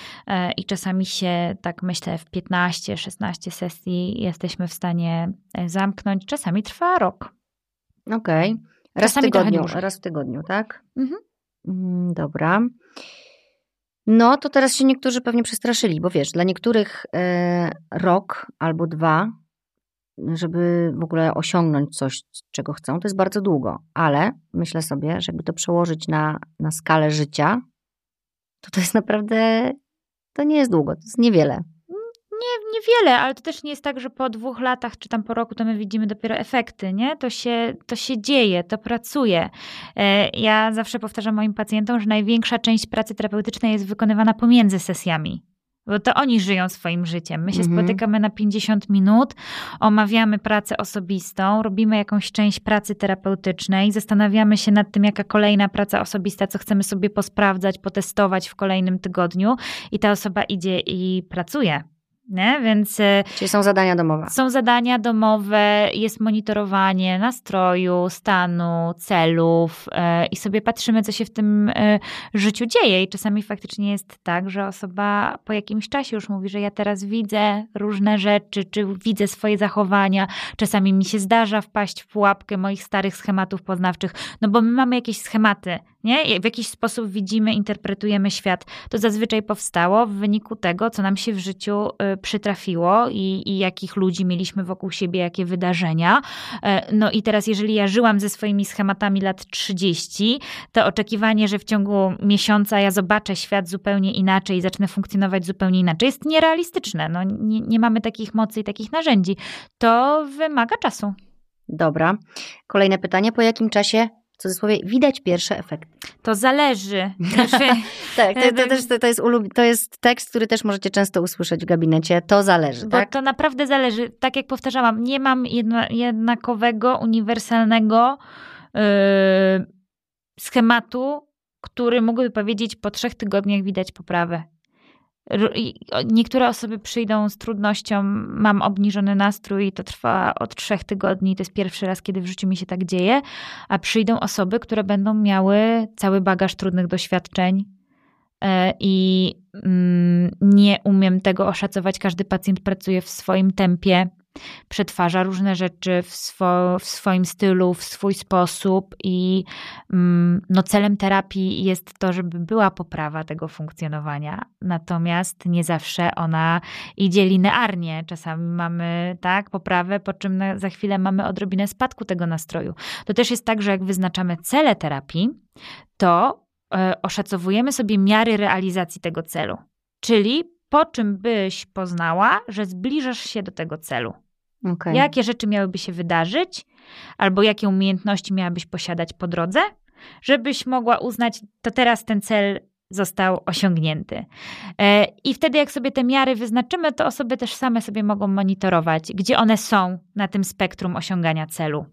i czasami się tak myślę w 15-16 sesji jesteśmy w stanie zamknąć. Czasami trwa rok.
Okej. Raz w
Czasami
tygodniu, raz w tygodniu, tak?
Mhm.
Mm, Dobra. No to teraz się niektórzy pewnie przestraszyli, bo wiesz, dla niektórych e, rok albo dwa, żeby w ogóle osiągnąć coś, czego chcą, to jest bardzo długo. Ale myślę sobie, że jakby to przełożyć na, na skalę życia, to to jest naprawdę, to nie jest długo, to jest niewiele.
Nie, niewiele, ale to też nie jest tak, że po dwóch latach czy tam po roku to my widzimy dopiero efekty, nie? To się, to się dzieje, to pracuje. E, Ja zawsze powtarzam moim pacjentom, że największa część pracy terapeutycznej jest wykonywana pomiędzy sesjami. Bo to oni żyją swoim życiem. My się
Mhm.
spotykamy na 50 minut, omawiamy pracę osobistą, robimy jakąś część pracy terapeutycznej, zastanawiamy się nad tym, jaka kolejna praca osobista, co chcemy sobie posprawdzać, potestować w kolejnym tygodniu, i ta osoba idzie i pracuje. Nie? Więc e,
Czyli są zadania domowe.
są zadania domowe, jest monitorowanie nastroju, stanu, celów e, i sobie patrzymy, co się w tym e, życiu dzieje. I czasami faktycznie jest tak, że osoba po jakimś czasie już mówi, że ja teraz widzę różne rzeczy, czy widzę swoje zachowania. Czasami mi się zdarza wpaść w pułapkę moich starych schematów poznawczych, no bo my mamy jakieś schematy, nie? W jakiś sposób widzimy, interpretujemy świat. To zazwyczaj powstało w wyniku tego, co nam się w życiu y, przytrafiło i, i jakich ludzi mieliśmy wokół siebie, jakie wydarzenia. E, No i teraz, jeżeli ja żyłam ze swoimi schematami lat 30, to oczekiwanie, że w ciągu miesiąca ja zobaczę świat zupełnie inaczej i zacznę funkcjonować zupełnie inaczej, jest nierealistyczne. No, nie, nie mamy takich mocy i takich narzędzi. To wymaga czasu.
Dobra. Kolejne pytanie. Po jakim czasie, w cudzysłowie, widać pierwsze efekty?
To zależy. (laughs)
Tak, to, to, też, to, jest ulub... to jest tekst, który też możecie często usłyszeć w gabinecie. To zależy,
Bo
tak?
to naprawdę zależy. Tak jak powtarzałam, nie mam jednakowego, uniwersalnego yy, schematu, który mógłby powiedzieć, po trzech tygodniach widać poprawę. Niektóre osoby przyjdą z trudnością, mam obniżony nastrój to trwa od trzech tygodni, to jest pierwszy raz, kiedy w życiu mi się tak dzieje, a przyjdą osoby, które będą miały cały bagaż trudnych doświadczeń, E, i mm, nie umiem tego oszacować. Każdy pacjent pracuje w swoim tempie, przetwarza różne rzeczy w, swo, w swoim stylu, w swój sposób i mm, no, celem terapii jest to, żeby była poprawa tego funkcjonowania. Natomiast nie zawsze ona idzie linearnie. Czasami mamy tak poprawę, po czym na, za chwilę mamy odrobinę spadku tego nastroju. To też jest tak, że jak wyznaczamy cele terapii, to e, oszacowujemy sobie miary realizacji tego celu. Czyli po czym byś poznała, że zbliżasz się do tego celu.
Okej.
Jakie rzeczy miałyby się wydarzyć, albo jakie umiejętności miałabyś posiadać po drodze, żebyś mogła uznać, to teraz ten cel został osiągnięty. E, I wtedy, jak sobie te miary wyznaczymy, to osoby też same sobie mogą monitorować, gdzie one są na tym spektrum osiągania celu.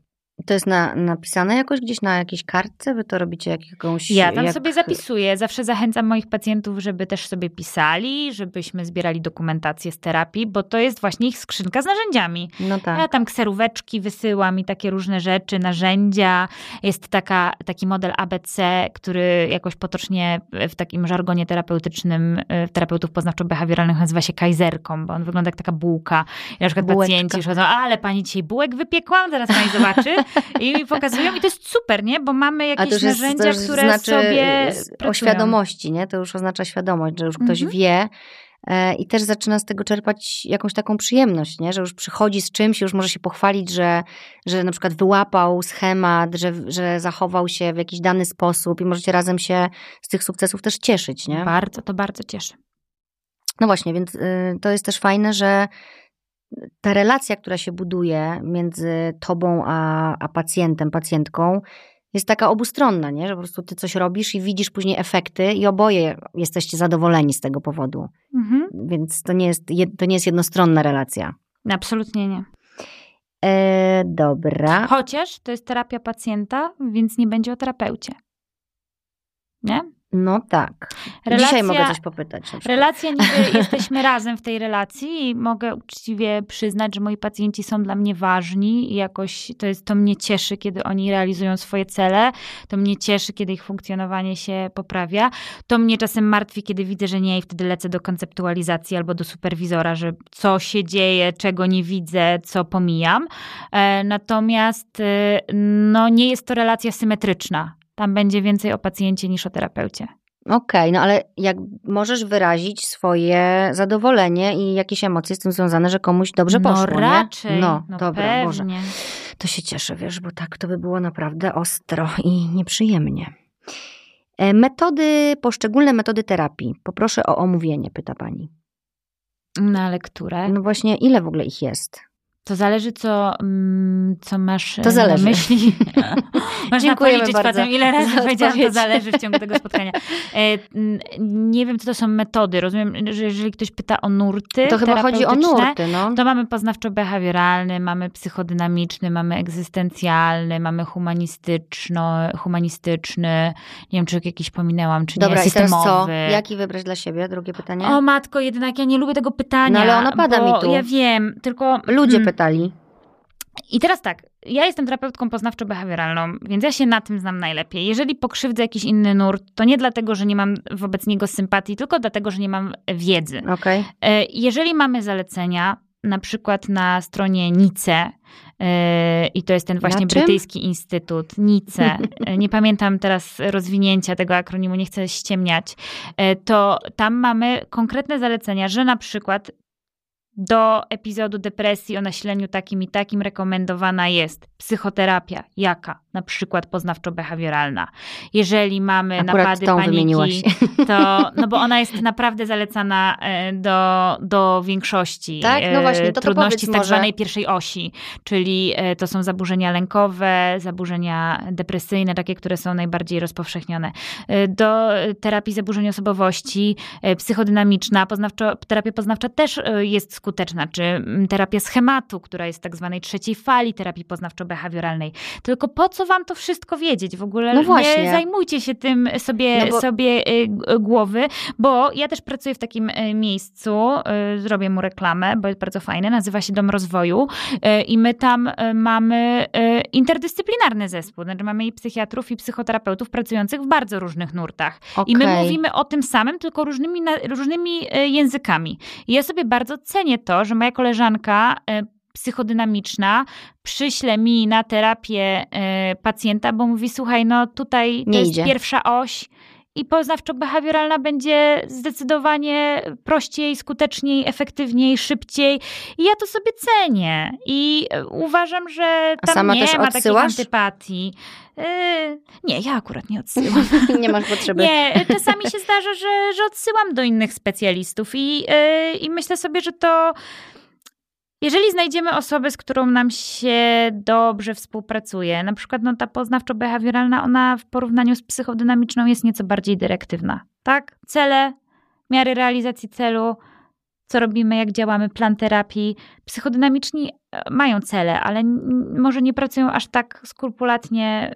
To jest na, napisane jakoś gdzieś na jakiejś kartce? Wy to robicie jak jakąś...
Ja tam
jak...
sobie zapisuję. Zawsze zachęcam moich pacjentów, żeby też sobie pisali, żebyśmy zbierali dokumentację z terapii, bo to jest właśnie ich skrzynka z narzędziami.
No tak.
Ja tam kseróweczki wysyłam i takie różne rzeczy, narzędzia. Jest taka, taki model ABC, który jakoś potocznie w takim żargonie terapeutycznym, y, terapeutów poznawczo-behawioralnych nazywa się kajzerką, bo on wygląda jak taka bułka. I na przykład
Bułeczka.
pacjenci już chodzą, ale pani dzisiaj bułek wypiekłam, zaraz pani zobaczy. I mi pokazują i to jest super, nie? Bo mamy jakieś
to już jest,
narzędzia,
to już
które
znaczy
sobie
z- o
pracują.
świadomości, nie? To już oznacza świadomość, że już ktoś
Mhm.
wie e, i też zaczyna z tego czerpać jakąś taką przyjemność, nie? Że już przychodzi z czymś, już może się pochwalić, że, że na przykład wyłapał schemat, że, że zachował się w jakiś dany sposób i możecie razem się z tych sukcesów też cieszyć, nie?
Bardzo, to bardzo cieszy.
No właśnie, więc y, to jest też fajne, że ta relacja, która się buduje między tobą a, a pacjentem, pacjentką, jest taka obustronna, nie? że po prostu ty coś robisz i widzisz później efekty i oboje jesteście zadowoleni z tego powodu. Mhm. Więc to nie, jest, to nie jest jednostronna relacja.
Absolutnie nie.
E, dobra.
Chociaż to jest terapia pacjenta, więc nie będzie o terapeucie. Nie?
No tak. Relacja, Dzisiaj mogę coś popytać.
Relacja, niby (laughs) jesteśmy razem w tej relacji i mogę uczciwie przyznać, że moi pacjenci są dla mnie ważni i jakoś to, jest, to mnie cieszy, kiedy oni realizują swoje cele, to mnie cieszy, kiedy ich funkcjonowanie się poprawia. To mnie czasem martwi, kiedy widzę, że nie i wtedy lecę do konceptualizacji albo do superwizora, że co się dzieje, czego nie widzę, co pomijam. E, natomiast e, no, nie jest to relacja symetryczna tam będzie więcej o pacjencie niż o terapeucie.
Okej, okay, no ale jak możesz wyrazić swoje zadowolenie i jakieś emocje z tym związane, że komuś dobrze
no
poszło,
raczej,
nie?
No, no dobra, pewnie. Boże.
To się cieszę, wiesz, bo tak to by było naprawdę ostro i nieprzyjemnie. E, metody, poszczególne metody terapii. Poproszę o omówienie, pyta pani.
No ale które?
No właśnie, ile w ogóle ich jest?
To zależy, co, mm, co masz
to zależy.
na myśli. (laughs) Można policzyć bardzo potem, ile razy powiedziałam, to zależy w ciągu tego spotkania. E, nie wiem, co to są metody. Rozumiem, że jeżeli ktoś pyta o nurty
To chyba chodzi o nurty, no.
To mamy poznawczo-behawioralny, mamy psychodynamiczny, mamy egzystencjalny, mamy humanistyczno, humanistyczny. Nie wiem, czy jakiś pominęłam, czy
Dobra,
nie, systemowy.
I teraz co? Jaki wybrać dla siebie? Drugie pytanie?
O matko, jednak ja nie lubię tego pytania.
No ale ono pada mi tu.
Ja wiem, tylko...
Ludzie hmm. Pytali.
I teraz tak, ja jestem terapeutką poznawczo-behawioralną, więc ja się na tym znam najlepiej. Jeżeli pokrzywdzę jakiś inny nurt, to nie dlatego, że nie mam wobec niego sympatii, tylko dlatego, że nie mam wiedzy.
Okay.
Jeżeli mamy zalecenia, na przykład na stronie NICE, e, i to jest ten właśnie brytyjski instytut, NICE, (laughs) e, nie pamiętam teraz rozwinięcia tego akronimu, nie chcę ściemniać, e, to tam mamy konkretne zalecenia, że na przykład do epizodu depresji o nasileniu takim i takim rekomendowana jest psychoterapia. Jaka? Na przykład poznawczo-behawioralna. Jeżeli mamy
Akurat
napady paniki, to, (laughs) no bo ona jest naprawdę zalecana e, do, do większości
tak? no właśnie, to
trudności
to
z tak zwanej pierwszej osi, czyli e, to są zaburzenia lękowe, zaburzenia depresyjne, takie, które są najbardziej rozpowszechnione. E, do terapii zaburzeń osobowości, psychodynamiczna, poznawczo, terapia poznawcza też jest skuteczna, czy mm, terapia schematu, która jest tak zwanej trzeciej fali terapii poznawczo-behawioralnej. Tylko po co wam to wszystko wiedzieć? W ogóle no nie zajmujcie się tym sobie, no bo... sobie y, głowy, bo ja też pracuję w takim y, miejscu, y, zrobię mu reklamę, bo jest bardzo fajne, nazywa się Dom Rozwoju i my tam mamy interdyscyplinarny zespół, znaczy mamy i psychiatrów, i psychoterapeutów pracujących w bardzo różnych nurtach. Okay. I my mówimy o tym samym, tylko różnymi, różnymi językami. I ja sobie bardzo cenię to, że moja koleżanka e, psychodynamiczna przyśle mi na terapię e, pacjenta, bo mówi: Słuchaj, no tutaj to jest pierwsza oś. I poznawczo-behawioralna będzie zdecydowanie prościej, skuteczniej, efektywniej, szybciej. I ja to sobie cenię. I e, uważam, że tam nie ma odsyłasz? takiej antypatii. Yy, nie, ja akurat nie odsyłam. (laughs)
nie masz potrzeby.
Nie, czasami się zdarza, że, że odsyłam do innych specjalistów i, yy, i myślę sobie, że to jeżeli znajdziemy osobę, z którą nam się dobrze współpracuje, na przykład no, ta poznawczo-behawioralna, ona w porównaniu z psychodynamiczną jest nieco bardziej dyrektywna. Tak? Cele, miary realizacji celu, co robimy, jak działamy, plan terapii. Psychodynamiczni e, mają cele, ale może nie pracują aż tak skrupulatnie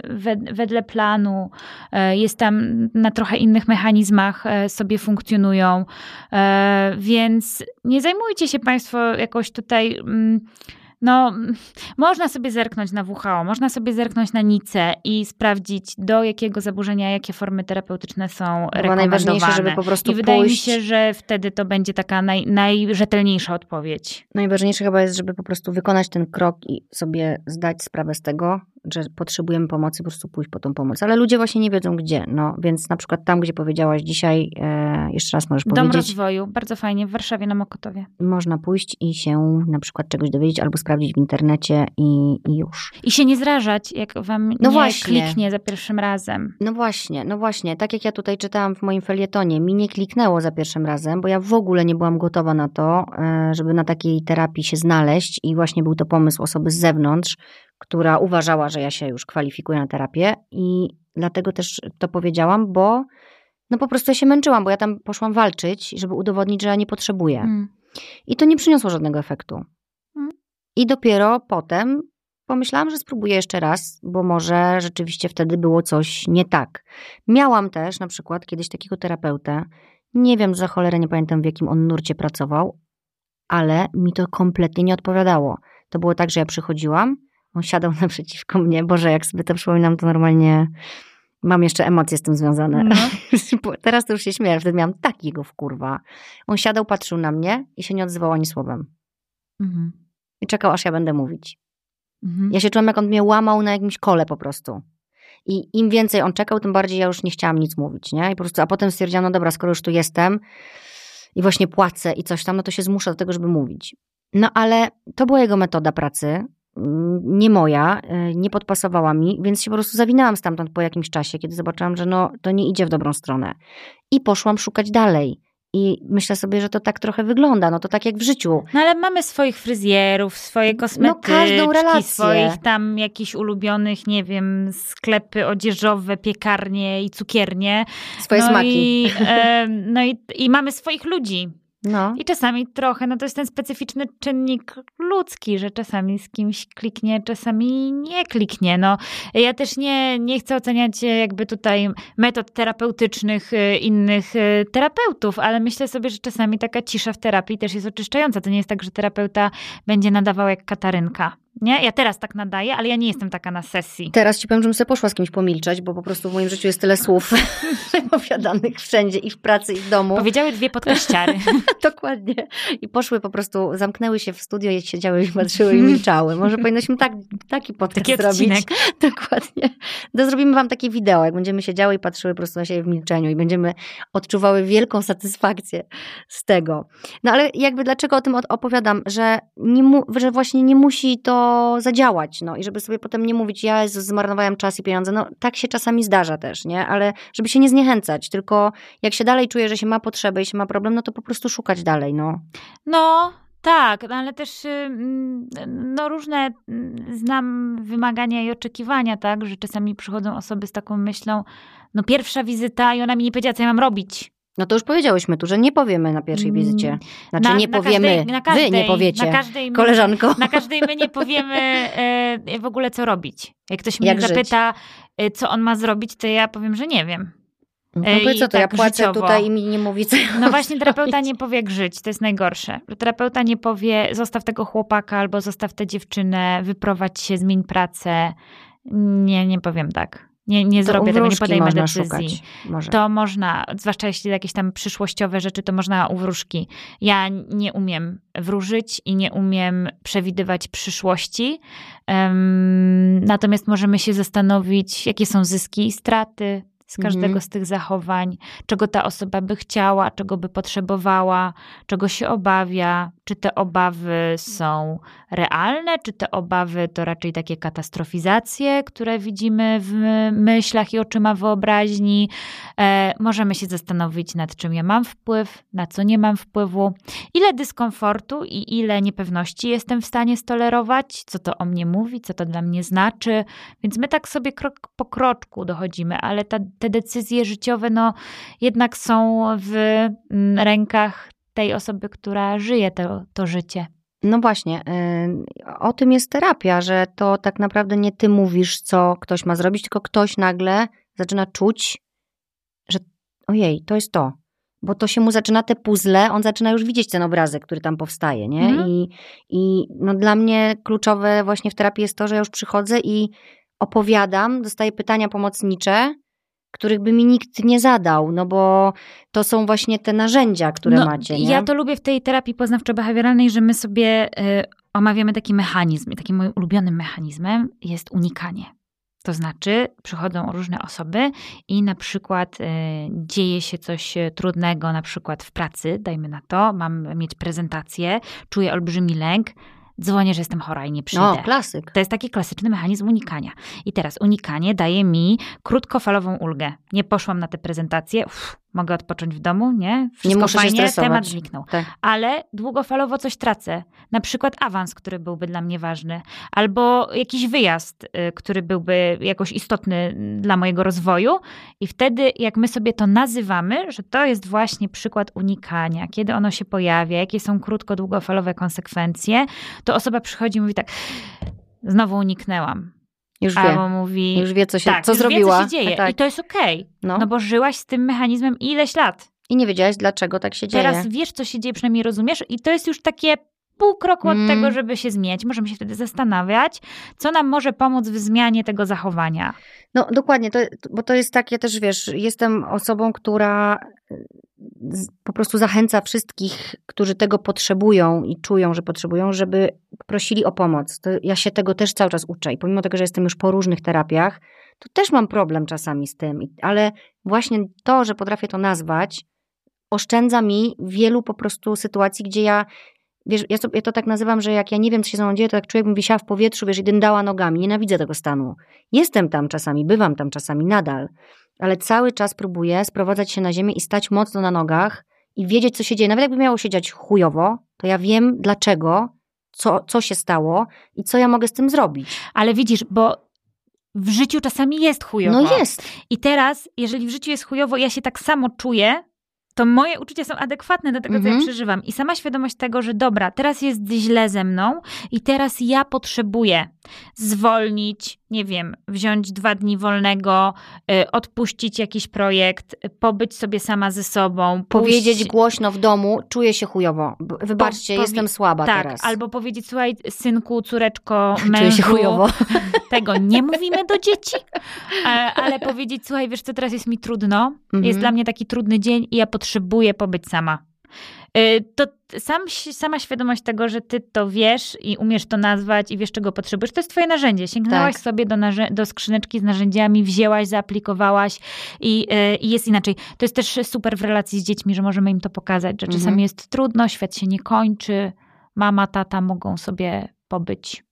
wedle planu. E, jest tam na trochę innych mechanizmach e, sobie funkcjonują, więc nie zajmujcie się Państwo jakoś tutaj mm, no, (laughs) można sobie zerknąć na WHO, można sobie zerknąć na NICE i sprawdzić, do jakiego zaburzenia, jakie formy terapeutyczne są Chyba rekomendowane.
najważniejsze, żeby po prostu
I wydaje mi się, że wtedy to będzie taka naj, najrzetelniejsza odpowiedź.
Najważniejsze chyba jest, żeby po prostu wykonać ten krok i sobie zdać sprawę z tego, że potrzebujemy pomocy, po prostu pójść po tą pomoc. Ale ludzie właśnie nie wiedzą gdzie. No, więc na przykład tam, gdzie powiedziałaś dzisiaj, e, jeszcze raz możesz
Dom
powiedzieć.
rozwoju, bardzo fajnie, w Warszawie na Mokotowie.
Można pójść i się na przykład czegoś dowiedzieć albo sprawdzić w internecie i, i już.
I się nie zrażać, jak wam
No
nie
właśnie.
kliknie za pierwszym razem.
No właśnie, no właśnie. Tak jak ja tutaj czytałam w moim felietonie, mi nie kliknęło za pierwszym razem, bo ja w ogóle nie byłam gotowa na to, e, żeby na takiej terapii się znaleźć i właśnie był to pomysł osoby z zewnątrz, która uważała, że ja się już kwalifikuję na terapię i dlatego też to powiedziałam, bo no po prostu ja się męczyłam, bo ja tam poszłam walczyć, żeby udowodnić, że ja nie potrzebuję.
Mm.
I to nie przyniosło żadnego efektu.
Mm.
I dopiero potem pomyślałam, że spróbuję jeszcze raz, bo może rzeczywiście wtedy było coś nie tak. Miałam też na przykład kiedyś takiego terapeutę, nie wiem za cholerę, nie pamiętam w jakim on nurcie pracował, ale mi to kompletnie nie odpowiadało. To było tak, że ja przychodziłam, on siadał (laughs) naprzeciwko mnie, Boże, jak sobie to przypominam, to normalnie mam jeszcze emocje z tym związane.
No. (laughs)
Teraz to już się śmieję, wtedy miałam takiego wkurwa. On siadał, patrzył na mnie i się nie odzywał ani słowem.
Mhm.
I czekał, aż ja będę mówić.
Mhm.
Ja się czułam, jak on mnie łamał na jakimś kole po prostu. I im więcej on czekał, tym bardziej ja już nie chciałam nic mówić, nie? I po prostu, a potem stwierdziłam, no dobra, skoro już tu jestem i właśnie płacę i coś tam, no to się zmuszę do tego, żeby mówić. No ale to była jego metoda pracy, nie moja, y, nie podpasowała mi, więc się po prostu zawinęłam stamtąd po jakimś czasie, kiedy zobaczyłam, że no to nie idzie w dobrą stronę. I poszłam szukać dalej. I myślę sobie, że to tak trochę wygląda, no to tak jak w życiu.
No ale mamy swoich fryzjerów, swoje kosmetyczki,
No, każdą relację.
swoich tam jakichś ulubionych, nie wiem, sklepy odzieżowe, piekarnie i cukiernie.
Swoje
no
smaki.
I, e, no i, i mamy swoich ludzi.
No.
I czasami trochę, no to jest ten specyficzny czynnik ludzki, że czasami z kimś kliknie, czasami nie kliknie. No, ja też nie, nie chcę oceniać e, jakby tutaj metod terapeutycznych e, innych e, terapeutów, ale myślę sobie, że czasami taka cisza w terapii też jest oczyszczająca. To nie jest tak, że terapeuta będzie nadawał jak Katarynka. Nie? Ja teraz tak nadaję, ale ja nie jestem taka na sesji.
Teraz ci powiem, żebym sobie poszła z kimś pomilczeć, bo po prostu w moim życiu jest tyle słów (laughs) (laughs) opowiadanych wszędzie i w pracy, i w domu.
Powiedziały dwie podkaściary. (laughs)
Dokładnie. I poszły po prostu, zamknęły się w studio i siedziały i patrzyły i milczały. Może powinnośmy tak, taki podcast
Taki
zrobić. Dokładnie. To zrobimy wam takie wideo, jak będziemy siedziały i patrzyły po prostu na siebie w milczeniu i będziemy odczuwały wielką satysfakcję z tego. No ale jakby dlaczego o tym opowiadam, że, nie że właśnie nie musi to zadziałać, no i żeby sobie potem nie mówić, ja zmarnowałem czas i pieniądze, no tak się czasami zdarza też, nie, ale żeby się nie zniechęcać, tylko jak się dalej czuje, że się ma potrzebę i się ma problem, no to po prostu szukać dalej, no.
No, tak, no ale też no różne mm, znam wymagania i oczekiwania, tak, że czasami przychodzą osoby z taką myślą, no pierwsza wizyta i ona mi nie powiedziała, co ja mam robić.
No to już powiedziałyśmy tu, że nie powiemy na pierwszej
Mm,
wizycie. Znaczy
Na-
nie
na
powiemy,
każdej- na każdej,
wy nie powiecie,
Na każdej, my-
koleżanko.
Na każdej my nie powiemy e, w ogóle, co robić. Jak ktoś mnie
Jak
zapyta, e, co on ma zrobić, to ja powiem, że nie wiem.
No powiedz co, to ja
tak
płacę
życiowo.
tutaj i mi nie mówi, co ja
No właśnie, terapeuta nie powie, jak żyć. To jest najgorsze. Terapeuta nie powie, zostaw tego chłopaka albo zostaw tę dziewczynę, wyprowadź się, zmień pracę. Nie, nie powiem tak. Nie, nie
To
zrobię tego, nie podejmę decyzji. To można, zwłaszcza jeśli jakieś tam przyszłościowe rzeczy, to można u wróżki. Ja nie umiem wróżyć i nie umiem przewidywać przyszłości. Em, natomiast możemy się zastanowić, jakie są zyski i straty z każdego
Mhm.
z tych zachowań, czego ta osoba by chciała, czego by potrzebowała, czego się obawia, czy te obawy są realne, czy te obawy to raczej takie katastrofizacje, które widzimy w myślach i oczyma wyobraźni. E, możemy się zastanowić, nad czym ja mam wpływ, na co nie mam wpływu, ile dyskomfortu i ile niepewności jestem w stanie stolerować, co to o mnie mówi, co to dla mnie znaczy. Więc my tak sobie krok po kroczku dochodzimy, ale ta, te decyzje życiowe, no jednak są w mm, rękach tej osoby, która żyje to, to życie.
No właśnie, y, o tym jest terapia, że to tak naprawdę nie ty mówisz, co ktoś ma zrobić, tylko ktoś nagle zaczyna czuć, że ojej, to jest to. Bo to się mu zaczyna te puzzle, on zaczyna już widzieć ten obrazek, który tam powstaje, nie?
Mhm.
I, I no dla mnie kluczowe właśnie w terapii jest to, że ja już przychodzę i opowiadam, dostaję pytania pomocnicze, których by mi nikt nie zadał, no bo to są właśnie te narzędzia, które
No,
macie, nie?
Ja to lubię w tej terapii poznawczo-behawioralnej, że my sobie y, omawiamy taki mechanizm. I takim moim ulubionym mechanizmem jest unikanie. To znaczy, przychodzą różne osoby i na przykład y, dzieje się coś trudnego, na przykład w pracy, dajmy na to, mam mieć prezentację, czuję olbrzymi lęk, dzwonię, że jestem chora i nie przyjdę.
No, klasyk.
To jest taki klasyczny mechanizm unikania. I teraz unikanie daje mi krótkofalową ulgę. Nie poszłam na tę prezentację, uff, mogę odpocząć w domu, nie?
Wszystko nie muszę
fajnie,
się stresować.
temat zniknął. Tak. Ale długofalowo coś tracę. Na przykład awans, który byłby dla mnie ważny, albo jakiś wyjazd, y, który byłby jakoś istotny dla mojego rozwoju. I wtedy, jak my sobie to nazywamy, że to jest właśnie przykład unikania, kiedy ono się pojawia, jakie są krótko-długofalowe konsekwencje, to osoba przychodzi i mówi tak, znowu uniknęłam
już wie.
Mówi.
Już wie, co się
tak,
co
już
zrobiła.
Wie, co się dzieje.
Tak.
I to jest okej. Okay, no. no bo żyłaś z tym mechanizmem ileś lat.
I nie wiedziałaś, dlaczego tak się dzieje.
Teraz wiesz, co się dzieje, przynajmniej rozumiesz, i to jest już takie pół kroku od mm. tego, żeby się zmieniać. Możemy się wtedy zastanawiać, co nam może pomóc w zmianie tego zachowania.
No dokładnie, to, bo to jest tak, ja też wiesz, jestem osobą, która po prostu zachęca wszystkich, którzy tego potrzebują i czują, że potrzebują, żeby prosili o pomoc. To ja się tego też cały czas uczę i pomimo tego, że jestem już po różnych terapiach, to też mam problem czasami z tym, ale właśnie to, że potrafię to nazwać, oszczędza mi wielu po prostu sytuacji, gdzie ja wiesz, ja, sobie, ja to tak nazywam, że jak ja nie wiem, co się ze mną dzieje, to jak człowiek bym wisiała w powietrzu, wiesz, i dyndała nogami. Nienawidzę tego stanu. Jestem tam czasami, bywam tam czasami nadal, ale cały czas próbuję sprowadzać się na ziemię i stać mocno na nogach i wiedzieć, co się dzieje. Nawet jakby miało się dziać chujowo, to ja wiem dlaczego, co, co się stało i co ja mogę z tym zrobić.
Ale widzisz, bo w życiu czasami jest chujowo.
No jest.
I teraz, jeżeli w życiu jest chujowo, ja się tak samo czuję, to moje uczucia są adekwatne do tego, co ja mhm. przeżywam. I sama świadomość tego, że dobra, teraz jest źle ze mną i teraz ja potrzebuję zwolnić, nie wiem, wziąć dwa dni wolnego, y, odpuścić jakiś projekt, pobyć sobie sama ze sobą.
Powiedzieć głośno w domu, czuję się chujowo. Wybaczcie, po, jestem słaba
tak,
teraz.
albo powiedzieć, słuchaj, synku, córeczko, mężu. (laughs) Czuję się chujowo. (laughs) Tego nie mówimy do dzieci, ale powiedzieć, słuchaj, wiesz co, teraz jest mi trudno, mhm. jest dla mnie taki trudny dzień i ja potrzebuję pobyć sama. Y, to sam, sama świadomość tego, że ty to wiesz i umiesz to nazwać i wiesz, czego potrzebujesz, to jest twoje narzędzie. Sięgnęłaś tak. sobie do, do skrzyneczki z narzędziami, wzięłaś, zaaplikowałaś i, y, i, jest inaczej. To jest też super w relacji z dziećmi, że możemy im to pokazać, że mhm. czasami jest trudno, świat się nie kończy, mama, tata mogą sobie pobyć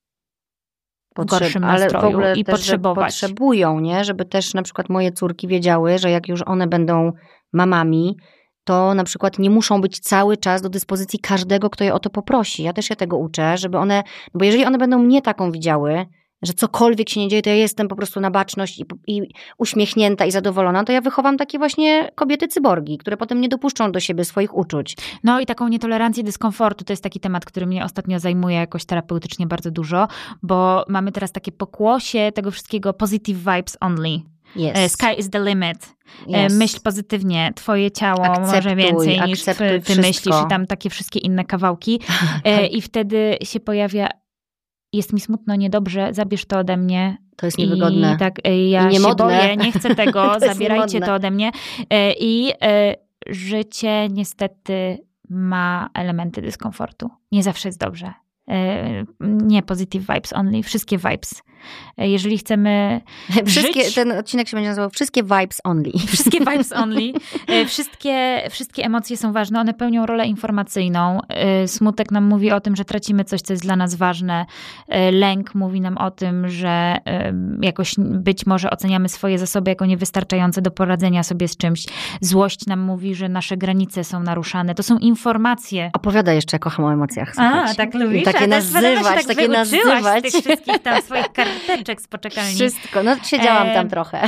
Potrzeb, w gorszym nastroju
ale
i
też,
potrzebować.
Potrzebują, nie? Żeby też na przykład moje córki wiedziały, że jak już one będą mamami, to na przykład nie muszą być cały czas do dyspozycji każdego, kto je o to poprosi. Ja też się tego uczę, żeby one, bo jeżeli one będą mnie taką widziały, że cokolwiek się nie dzieje, to ja jestem po prostu na baczność i, i, uśmiechnięta i zadowolona, to ja wychowam takie właśnie kobiety cyborgi, które potem nie dopuszczą do siebie swoich uczuć.
No i taką nietolerancję dyskomfortu to jest taki temat, który mnie ostatnio zajmuje jakoś terapeutycznie bardzo dużo, bo mamy teraz takie pokłosie tego wszystkiego positive vibes only. Yes. E, sky is the limit. E, yes. Myśl pozytywnie, twoje ciało akceptuj, może więcej niż ty, ty myślisz i tam takie wszystkie inne kawałki. E, (laughs) I wtedy się pojawia jest mi smutno, niedobrze, zabierz to ode mnie.
To jest niewygodne.
I tak, ja I się boję, nie chcę (laughs) tego, to zabierajcie to ode mnie. I życie niestety ma elementy dyskomfortu. Nie zawsze jest dobrze. Nie positive vibes only, wszystkie vibes jeżeli chcemy (laughs)
Wszystkie,
żyć...
Ten odcinek się będzie nazywał Wszystkie vibes only. (laughs)
Wszystkie vibes (laughs) only. E, wszystkie, wszystkie emocje są ważne, one pełnią rolę informacyjną. E, smutek nam mówi o tym, że tracimy coś, co jest dla nas ważne. E, lęk mówi nam o tym, że jakoś być może oceniamy swoje zasoby jako niewystarczające do poradzenia sobie z czymś. Złość nam mówi, że nasze granice są naruszane. To są informacje.
Opowiada jeszcze, kocham o emocjach.
Słuchać. A, tak lubisz?
Takie nazywać, tak takie nazywać.
tych wszystkich tam (laughs) swoich karteczek z poczekalni.
Wszystko, no siedziałam e, tam trochę.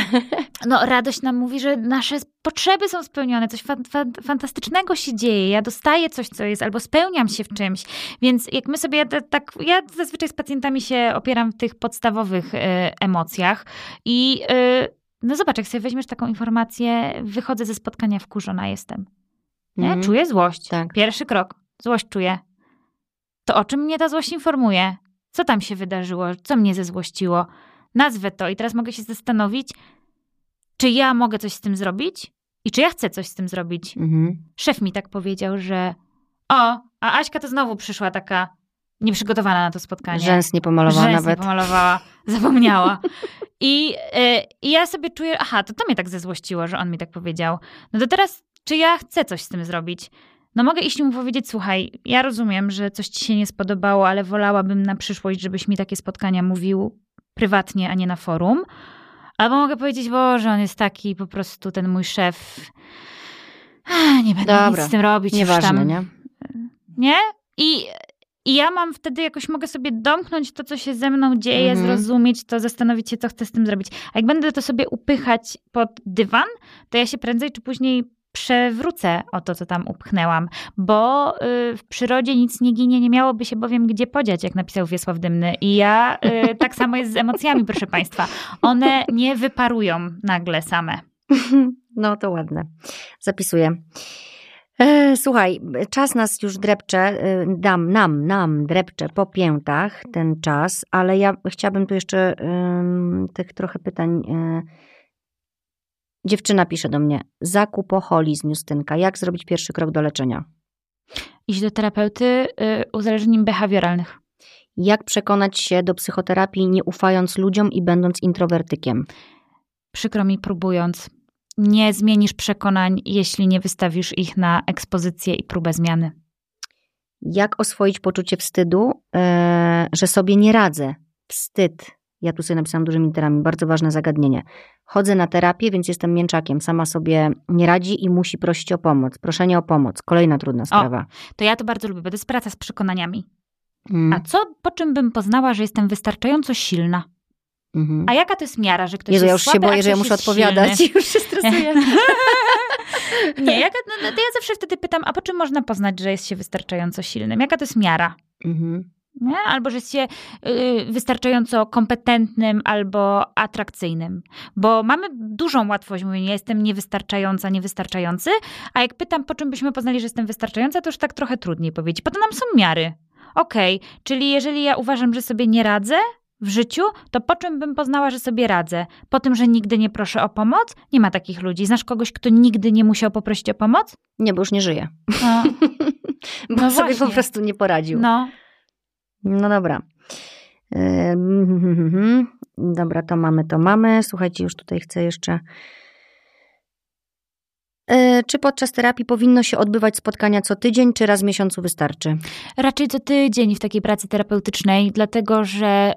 No radość nam mówi, że nasze potrzeby są spełnione, coś fan, fan, fantastycznego się dzieje, ja dostaję coś, co jest, albo spełniam się w czymś. Więc jak my sobie, tak, ja zazwyczaj z pacjentami się opieram w tych podstawowych e, emocjach i e, no zobacz, jak sobie weźmiesz taką informację, wychodzę ze spotkania wkurzona jestem. Nie? Mm. Czuję złość. Tak. Pierwszy krok. Złość czuję. To o czym mnie ta złość informuje? Co tam się wydarzyło? Co mnie zezłościło? Nazwę to i teraz mogę się zastanowić, czy ja mogę coś z tym zrobić i czy ja chcę coś z tym zrobić. Mhm. Szef mi tak powiedział, że o, a Aśka to znowu przyszła taka nieprzygotowana na to spotkanie.
Rzęs nie pomalowała
Rzęs
nawet.
nie pomalowała, zapomniała. (laughs) I, e, I ja sobie czuję, aha, to to mnie tak zezłościło, że on mi tak powiedział. No to teraz, czy ja chcę coś z tym zrobić? No mogę iść mu powiedzieć, słuchaj, ja rozumiem, że coś ci się nie spodobało, ale wolałabym na przyszłość, żebyś mi takie spotkania mówił prywatnie, a nie na forum. Albo mogę powiedzieć, Boże, on jest taki po prostu ten mój szef. Nie będę
Dobra,
nic z tym robić.
Nieważne,
tam.
nie?
Nie? I, I ja mam wtedy jakoś mogę sobie domknąć to, co się ze mną dzieje,
Mhm.
zrozumieć to, zastanowić się, co chcę z tym zrobić. A jak będę to sobie upychać pod dywan, to ja się prędzej czy później przewrócę o to, co tam upchnęłam, bo y, w przyrodzie nic nie ginie, nie miałoby się bowiem gdzie podziać, jak napisał Wiesław Dymny. I ja y, (laughs) tak samo jest z emocjami, proszę Państwa. One nie wyparują nagle same. (laughs)
No to ładne. Zapisuję. E, Słuchaj, czas nas już drepcze, e, dam, nam, nam drepcze po piętach ten czas, ale ja chciałabym tu jeszcze ym, tych trochę pytań. e, Dziewczyna pisze do mnie, zakupoholizm, Justynka, jak zrobić pierwszy krok do leczenia?
Iść do terapeuty y, uzależnień behawioralnych.
Jak przekonać się do psychoterapii, nie ufając ludziom i będąc introwertykiem?
przykro mi próbując. Nie zmienisz przekonań, jeśli nie wystawisz ich na ekspozycję i próbę zmiany.
Jak oswoić poczucie wstydu, e, że sobie nie radzę? Wstyd. Ja tu sobie napisałam dużymi literami, bardzo ważne zagadnienie. Chodzę na terapię, więc jestem mięczakiem. Sama sobie nie radzi i musi prosić o pomoc. Proszenie o pomoc. Kolejna trudna sprawa.
To ja to bardzo lubię, bo to jest praca z przekonaniami.
Mm,
A co, po czym bym poznała, że jestem wystarczająco silna?
mhm.
A jaka to jest miara, że ktoś
Jezu,
jest
ja już się
słaby, a
boję, że ja muszę odpowiadać.
silny? (laughs)
Już się stresuję. (laughs)
Nie, jaka, no, no, to ja zawsze wtedy pytam, a po czym można poznać, że jest się wystarczająco silnym? Jaka to jest miara?
Mhm.
Nie? Albo że jest się y, wystarczająco kompetentnym albo atrakcyjnym. Bo mamy dużą łatwość mówienia, jestem niewystarczająca, niewystarczający, a jak pytam, po czym byśmy poznali, że jestem wystarczająca, to już tak trochę trudniej powiedzieć. Po to nam są miary. Okej, czyli jeżeli ja uważam, że sobie nie radzę w życiu, to po czym bym poznała, że sobie radzę? Po tym, że nigdy nie proszę o pomoc? Nie ma takich ludzi. Znasz kogoś, kto nigdy nie musiał poprosić o pomoc?
Nie, bo już nie żyje.
No, (laughs)
Bo
No
sobie
właśnie.
po prostu nie poradził.
no.
No dobra. (laughs) Dobra, to mamy, to mamy. Słuchajcie, już tutaj chcę jeszcze. E, Czy podczas terapii powinno się odbywać spotkania co tydzień, czy raz w miesiącu wystarczy?
Raczej co tydzień w takiej pracy terapeutycznej, dlatego że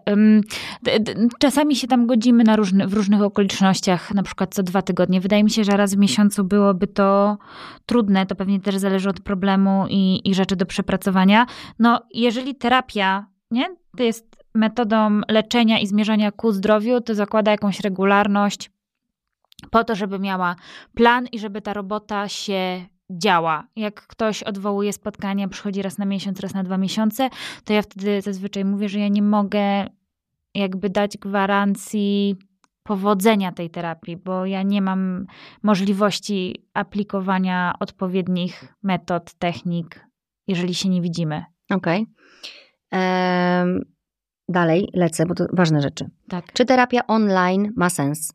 d- czasami się tam godzimy na różny, w różnych okolicznościach, na przykład co dwa tygodnie. Wydaje mi się, że raz w miesiącu byłoby to trudne, to pewnie też zależy od problemu i, i rzeczy do przepracowania. No, jeżeli terapia, nie, to jest metodą leczenia i zmierzania ku zdrowiu, to zakłada jakąś regularność po to, żeby miała plan i żeby ta robota się działa. Jak ktoś odwołuje spotkania, przychodzi raz na miesiąc, raz na dwa miesiące, to ja wtedy zazwyczaj mówię, że ja nie mogę jakby dać gwarancji powodzenia tej terapii, bo ja nie mam możliwości aplikowania odpowiednich metod, technik, jeżeli się nie widzimy.
Okej. Em, Dalej lecę, bo to ważne rzeczy.
Tak.
Czy terapia online ma sens?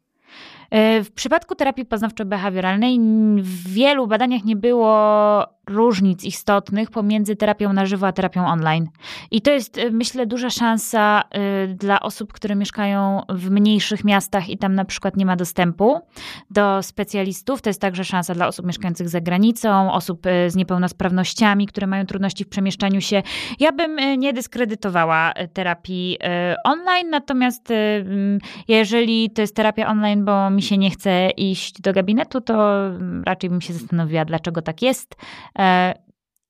E, W przypadku terapii poznawczo-behawioralnej w wielu badaniach nie było różnic istotnych pomiędzy terapią na żywo a terapią online. I to jest, e, myślę, duża szansa e, dla osób, które mieszkają w mniejszych miastach i tam na przykład nie ma dostępu do specjalistów. To jest także szansa dla osób mieszkających za granicą, osób e, z niepełnosprawnościami, które mają trudności w przemieszczaniu się. Ja bym nie dyskredytowała terapii online, natomiast mm, jeżeli to jest terapia online, bo mi się nie chce iść do gabinetu, to mm, raczej bym się zastanowiła, dlaczego tak jest. E,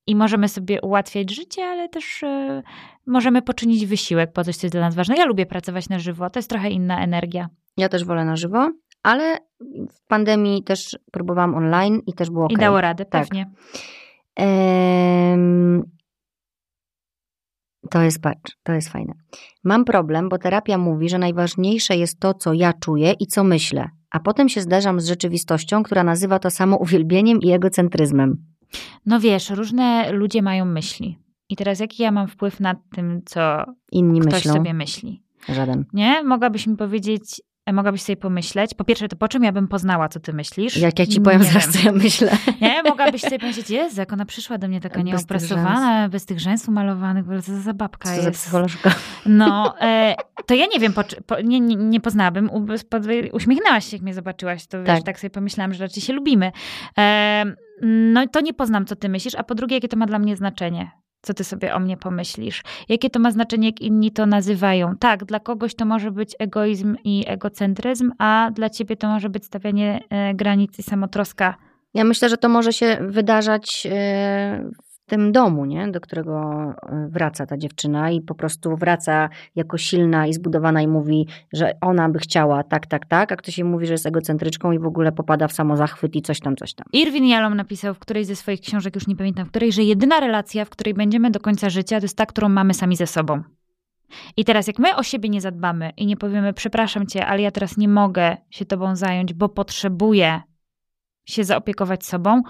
I możemy sobie ułatwiać życie, ale też e, możemy poczynić wysiłek po coś, co jest dla nas ważne. Ja lubię pracować na żywo, to jest trochę inna energia.
Ja też wolę na żywo, ale w pandemii też próbowałam online i też było ok.
I dało radę,
Tak.
pewnie.
Em, To jest, patrz, to jest fajne. Mam problem, bo terapia mówi, że najważniejsze jest to, co ja czuję i co myślę, a potem się zderzam z rzeczywistością, która nazywa to samo uwielbieniem i egocentryzmem.
No wiesz, różne ludzie mają myśli. I teraz jaki ja mam wpływ nad tym, co
Inni
ktoś
myślą,
sobie myśli?
żaden.
Nie? Mogłabyś mi powiedzieć, mogłabyś sobie pomyśleć, po pierwsze, to po czym ja bym poznała, co ty myślisz?
Jak ja ci powiem
Nie
zaraz,
wiem.
co ja myślę.
Nie, mogłabyś sobie pomyśleć, Jezu, jak ona przyszła do mnie taka
Bez tych
bez tych rzęs umalowanych, bo co za babka
Co za
jest.
psycholożka.
No, e, to ja nie wiem, po, po, nie, nie, nie poznałabym. U, uśmiechnęłaś się, jak mnie zobaczyłaś, to wiesz,
Tak.
tak, sobie pomyślałam, że raczej się lubimy. E, no to nie poznam, co ty myślisz, a po drugie, jakie to ma dla mnie znaczenie. Co ty sobie o mnie pomyślisz? Jakie to ma znaczenie, jak inni to nazywają? Tak, dla kogoś to może być egoizm i egocentryzm, a dla ciebie to może być stawianie e, granic i samotroska.
Ja myślę, że to może się wydarzać e, tym domu, nie? do którego e, wraca ta dziewczyna i po prostu wraca jako silna i zbudowana i mówi, że ona by chciała tak, tak, tak, a ktoś jej mówi, że jest egocentryczką i w ogóle popada w samozachwyt i coś tam, coś tam.
Irwin Jalom napisał w którejś ze swoich książek, już nie pamiętam w której, że jedyna relacja, w której będziemy do końca życia, to jest ta, którą mamy sami ze sobą. I teraz, jak my o siebie nie zadbamy i nie powiemy, przepraszam cię, ale ja teraz nie mogę się tobą zająć, bo potrzebuję się zaopiekować sobą,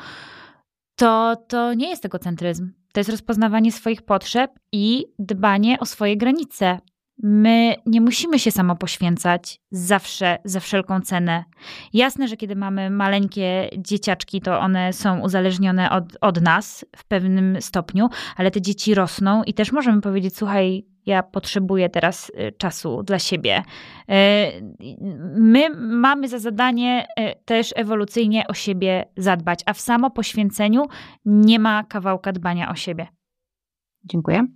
to to nie jest egocentryzm. To jest rozpoznawanie swoich potrzeb i dbanie o swoje granice. My nie musimy się samo poświęcać zawsze, za wszelką cenę. Jasne, że kiedy mamy maleńkie dzieciaczki, to one są uzależnione od, od nas w pewnym stopniu, ale te dzieci rosną i też możemy powiedzieć: Słuchaj, ja potrzebuję teraz y, czasu dla siebie. Y, My mamy za zadanie y, też ewolucyjnie o siebie zadbać, a w samo poświęceniu nie ma kawałka dbania o siebie.
Dziękuję.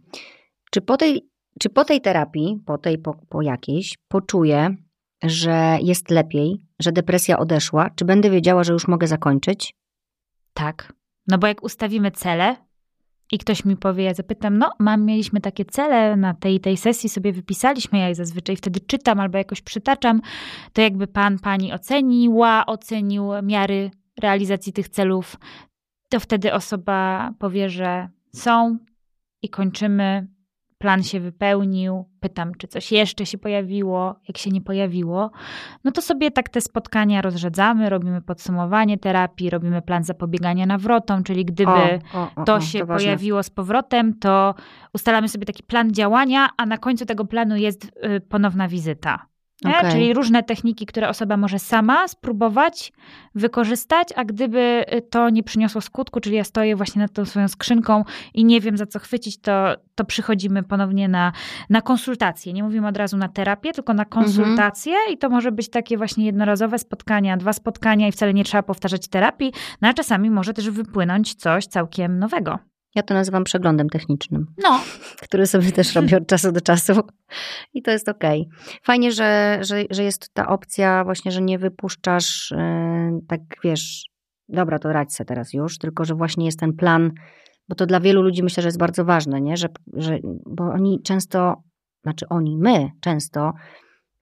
Czy po tej, czy po tej terapii, po tej, po, po jakiejś, poczuję, że jest lepiej, że depresja odeszła? Czy będę wiedziała, że już mogę zakończyć?
Tak. No bo jak ustawimy cele i ktoś mi powie, ja zapytam, no mam, mieliśmy takie cele na tej tej sesji, sobie wypisaliśmy, ja je zazwyczaj wtedy czytam albo jakoś przytaczam, to jakby pan, pani oceniła, ocenił miary realizacji tych celów, to wtedy osoba powie, że są i kończymy, plan się wypełnił, pytam, czy coś jeszcze się pojawiło, jak się nie pojawiło, no to sobie tak te spotkania rozrzedzamy, robimy podsumowanie terapii, robimy plan zapobiegania nawrotom, czyli gdyby
O, o, o,
to się
ważne.
pojawiło z powrotem, to ustalamy sobie taki plan działania, a na końcu tego planu jest y, ponowna wizyta. Nie?
Okej.
Czyli różne techniki, które osoba może sama spróbować wykorzystać, a gdyby y, to nie przyniosło skutku, czyli ja stoję właśnie nad tą swoją skrzynką i nie wiem za co chwycić, to, to przychodzimy ponownie na, na konsultacje. Nie mówimy od razu na terapię, tylko na konsultacje i to może być takie właśnie jednorazowe spotkania, dwa spotkania i wcale nie trzeba powtarzać terapii, no a czasami może też wypłynąć coś całkiem nowego.
Ja to nazywam przeglądem technicznym.
No,
który sobie też robię od czasu do czasu i to jest okej. Fajnie, że, że, że jest ta opcja właśnie, że nie wypuszczasz yy, tak, wiesz, dobra, to radź se teraz już, tylko że właśnie jest ten plan, bo to dla wielu ludzi myślę, że jest bardzo ważne, nie? Że, że, bo oni często, znaczy oni, my często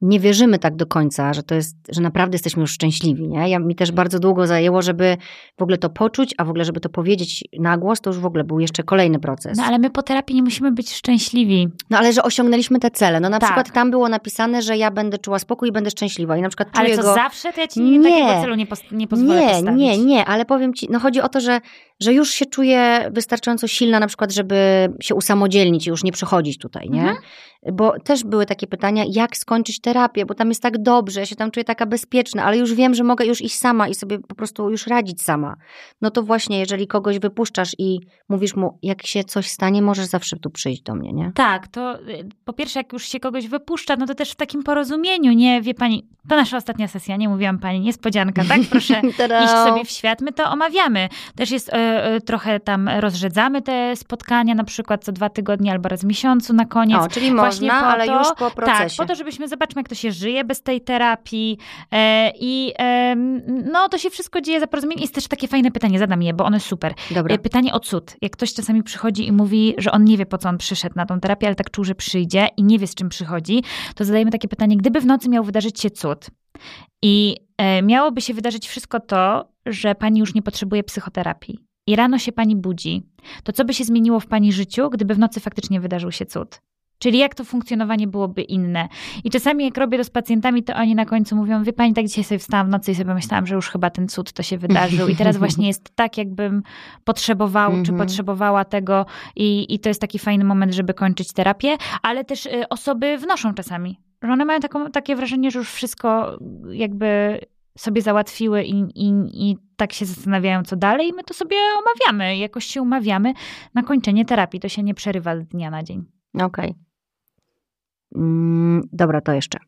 nie wierzymy tak do końca, że to jest, że naprawdę jesteśmy już szczęśliwi, nie? Ja, mi też bardzo długo zajęło, żeby w ogóle to poczuć, a w ogóle, żeby to powiedzieć na głos, to już w ogóle był jeszcze kolejny proces.
no ale my po terapii nie musimy być szczęśliwi.
No ale że osiągnęliśmy te cele. No na
Tak.
przykład tam było napisane, że ja będę czuła spokój i będę szczęśliwa. I na przykład
Ale
czuję
co,
go...
zawsze to ja ci nie, takiego celu nie, pos, nie pozwolę
nie,
postawić.
nie, nie, ale powiem ci, no chodzi o to, że, że już się czuję wystarczająco silna na przykład, żeby się usamodzielnić i już nie przychodzić tutaj, nie?
Mhm.
Bo też były takie pytania, jak skończyć terapię, bo tam jest tak dobrze, ja się tam czuję taka bezpieczna, ale już wiem, że mogę już iść sama i sobie po prostu już radzić sama. No to właśnie, jeżeli kogoś wypuszczasz i mówisz mu, jak się coś stanie, możesz zawsze tu przyjść do mnie, nie?
Tak, to y, po pierwsze, jak już się kogoś wypuszcza, no to też w takim porozumieniu, nie? Wie pani, to nasza ostatnia sesja, nie mówiłam pani, niespodzianka, tak? (laughs) Proszę iść sobie w świat, my to omawiamy. Też jest e, trochę tam rozrzedzamy te spotkania, na przykład co dwa tygodnie albo raz w miesiącu na koniec.
O, czyli
Właśnie
można,
po
ale
to-
już po
Tak,
procesie.
po to, żebyśmy zobaczmy, jak to się żyje bez tej terapii. E, I no, to się wszystko dzieje za porozumieniem. Jest też takie fajne pytanie, zadam je, bo one super.
Dobra.
E, Pytanie o cud. Jak ktoś czasami przychodzi i mówi, że on nie wie, po co on przyszedł na tą terapię, ale tak czuł, że przyjdzie i nie wie, z czym przychodzi, to zadajemy takie pytanie, gdyby w nocy miał wydarzyć się cud i e, miałoby się wydarzyć wszystko to, że pani już nie potrzebuje psychoterapii i rano się pani budzi, to co by się zmieniło w pani życiu, gdyby w nocy faktycznie wydarzył się cud? Czyli jak to funkcjonowanie byłoby inne. I czasami jak robię to z pacjentami, to oni na końcu mówią, wie pani, tak dzisiaj sobie wstałam w nocy i sobie myślałam, że już chyba ten cud to się wydarzył i teraz (laughs) właśnie jest tak, jakbym potrzebował czy
Mhm.
potrzebowała tego i, i to jest taki fajny moment, żeby kończyć terapię, ale też y, osoby wnoszą czasami, że one mają taką, takie wrażenie, że już wszystko jakby sobie załatwiły i, i, i tak się zastanawiają, co dalej i my to sobie omawiamy, jakoś się umawiamy na kończenie terapii, to się nie przerywa z dnia na dzień.
Okej. Mm, dobra, to jeszcze.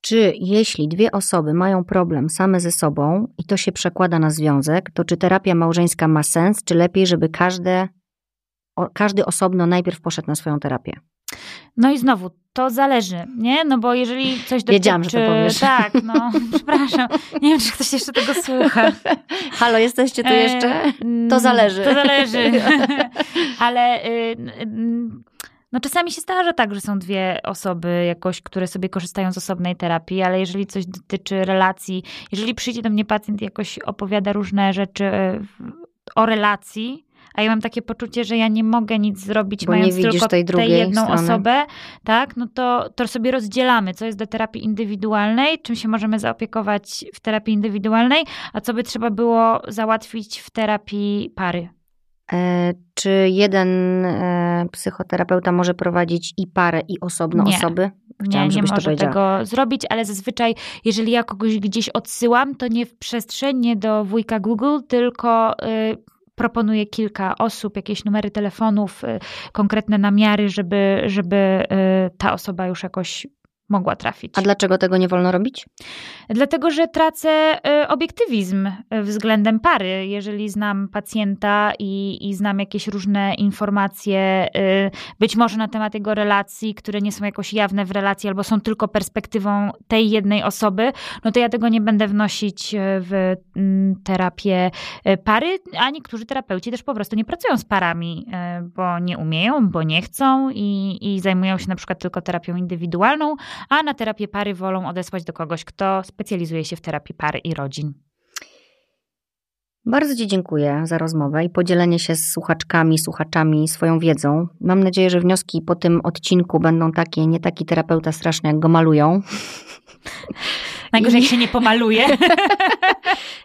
Czy jeśli dwie osoby mają problem same ze sobą i to się przekłada na związek, to czy terapia małżeńska ma sens, czy lepiej, żeby każde, o, każdy osobno najpierw poszedł na swoją terapię?
No i znowu, to zależy, nie? No bo jeżeli coś dotyczy...
Wiedziałam, że to powiesz.
Tak, no, (laughs) przepraszam. Nie wiem, czy ktoś jeszcze tego słucha. (laughs)
Halo, jesteście tu jeszcze?
E,
To zależy.
To zależy. (laughs) Ale y, no czasami się zdarza tak, że są dwie osoby jakoś, które sobie korzystają z osobnej terapii, ale jeżeli coś dotyczy relacji, jeżeli przyjdzie do mnie pacjent i jakoś opowiada różne rzeczy y, o relacji, a ja mam takie poczucie, że ja nie mogę nic zrobić,
Bo
mając tylko
tej
jedną
strony.
osobę, tak, no to, to sobie rozdzielamy, co jest do terapii indywidualnej, czym się możemy zaopiekować w terapii indywidualnej, a co by trzeba było załatwić w terapii pary.
E, czy jeden e, psychoterapeuta może prowadzić i parę, i osobno
Nie.
osoby? Chciałam,
nie, nie może tego zrobić, ale zazwyczaj, jeżeli ja kogoś gdzieś odsyłam, to nie w przestrzeń, nie do wujka Google, tylko y, proponuję kilka osób, jakieś numery telefonów, y, konkretne namiary, żeby, żeby y, ta osoba już jakoś mogła trafić.
A dlaczego tego nie wolno robić?
Dlatego, że tracę y, obiektywizm y, względem pary. Jeżeli znam pacjenta i, i znam jakieś różne informacje, y, być może na temat jego relacji, które nie są jakoś jawne w relacji albo są tylko perspektywą tej jednej osoby, no to ja tego nie będę wnosić w mm, terapię pary, a niektórzy terapeuci też po prostu nie pracują z parami, bo nie umieją, bo nie chcą i, i zajmują się na przykład tylko terapią indywidualną, a na terapię pary wolą odesłać do kogoś, kto specjalizuje się w terapii pary i rodzin.
Bardzo Ci dziękuję za rozmowę i podzielenie się z słuchaczkami, słuchaczami swoją wiedzą. Mam nadzieję, że wnioski po tym odcinku będą takie, nie taki terapeuta straszny, jak go malują. (laughs)
Najgorzej, jak się nie pomaluje. (laughs)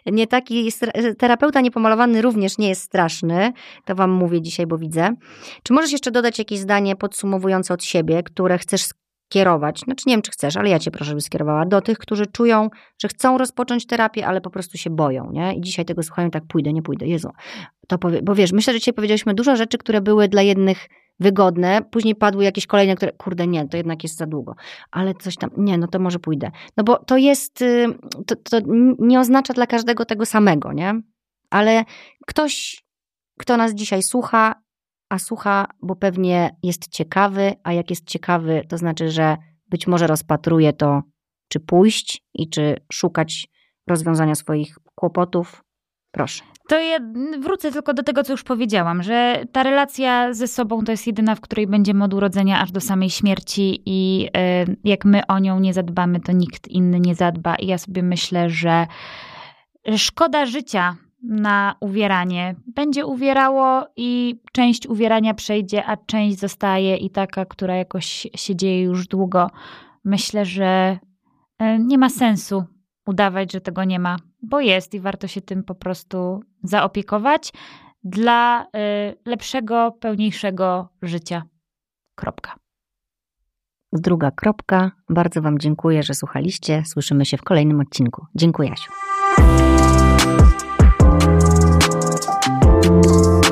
Nie taki terapeuta niepomalowany również nie jest straszny. To Wam mówię dzisiaj, bo widzę. Czy możesz jeszcze dodać jakieś zdanie podsumowujące od siebie, które chcesz skierować? Znaczy nie wiem, czy chcesz, ale ja Cię proszę, żeby skierowała do tych, którzy czują, że chcą rozpocząć terapię, ale po prostu się boją, nie? I dzisiaj tego słuchają, tak pójdę, nie pójdę. Jezu, to powie, bo wiesz, myślę, że dzisiaj powiedzieliśmy dużo rzeczy, które były dla jednych wygodne, później padły jakieś kolejne, które, kurde, nie, to jednak jest za długo, ale coś tam, nie, no to może pójdę. No bo to jest, y, to, to nie oznacza dla każdego tego samego, nie? Ale ktoś, kto nas dzisiaj słucha, a słucha, bo pewnie jest ciekawy, a jak jest ciekawy, to znaczy, że być może rozpatruje to, czy pójść i czy szukać rozwiązania swoich kłopotów. Proszę.
To ja wrócę tylko do tego, co już powiedziałam, że ta relacja ze sobą to jest jedyna, w której będziemy od urodzenia aż do samej śmierci i y, jak my o nią nie zadbamy, to nikt inny nie zadba. I ja sobie myślę, że szkoda życia na uwieranie. Będzie uwierało i część uwierania przejdzie, a część zostaje i taka, która jakoś się dzieje już długo. Myślę, że y, nie ma sensu udawać, że tego nie ma, bo jest i warto się tym po prostu zaopiekować dla y, lepszego, pełniejszego życia. Kropka.
Druga kropka. Bardzo Wam dziękuję, że słuchaliście. Słyszymy się w kolejnym odcinku. Dziękuję, Asiu. Thank you.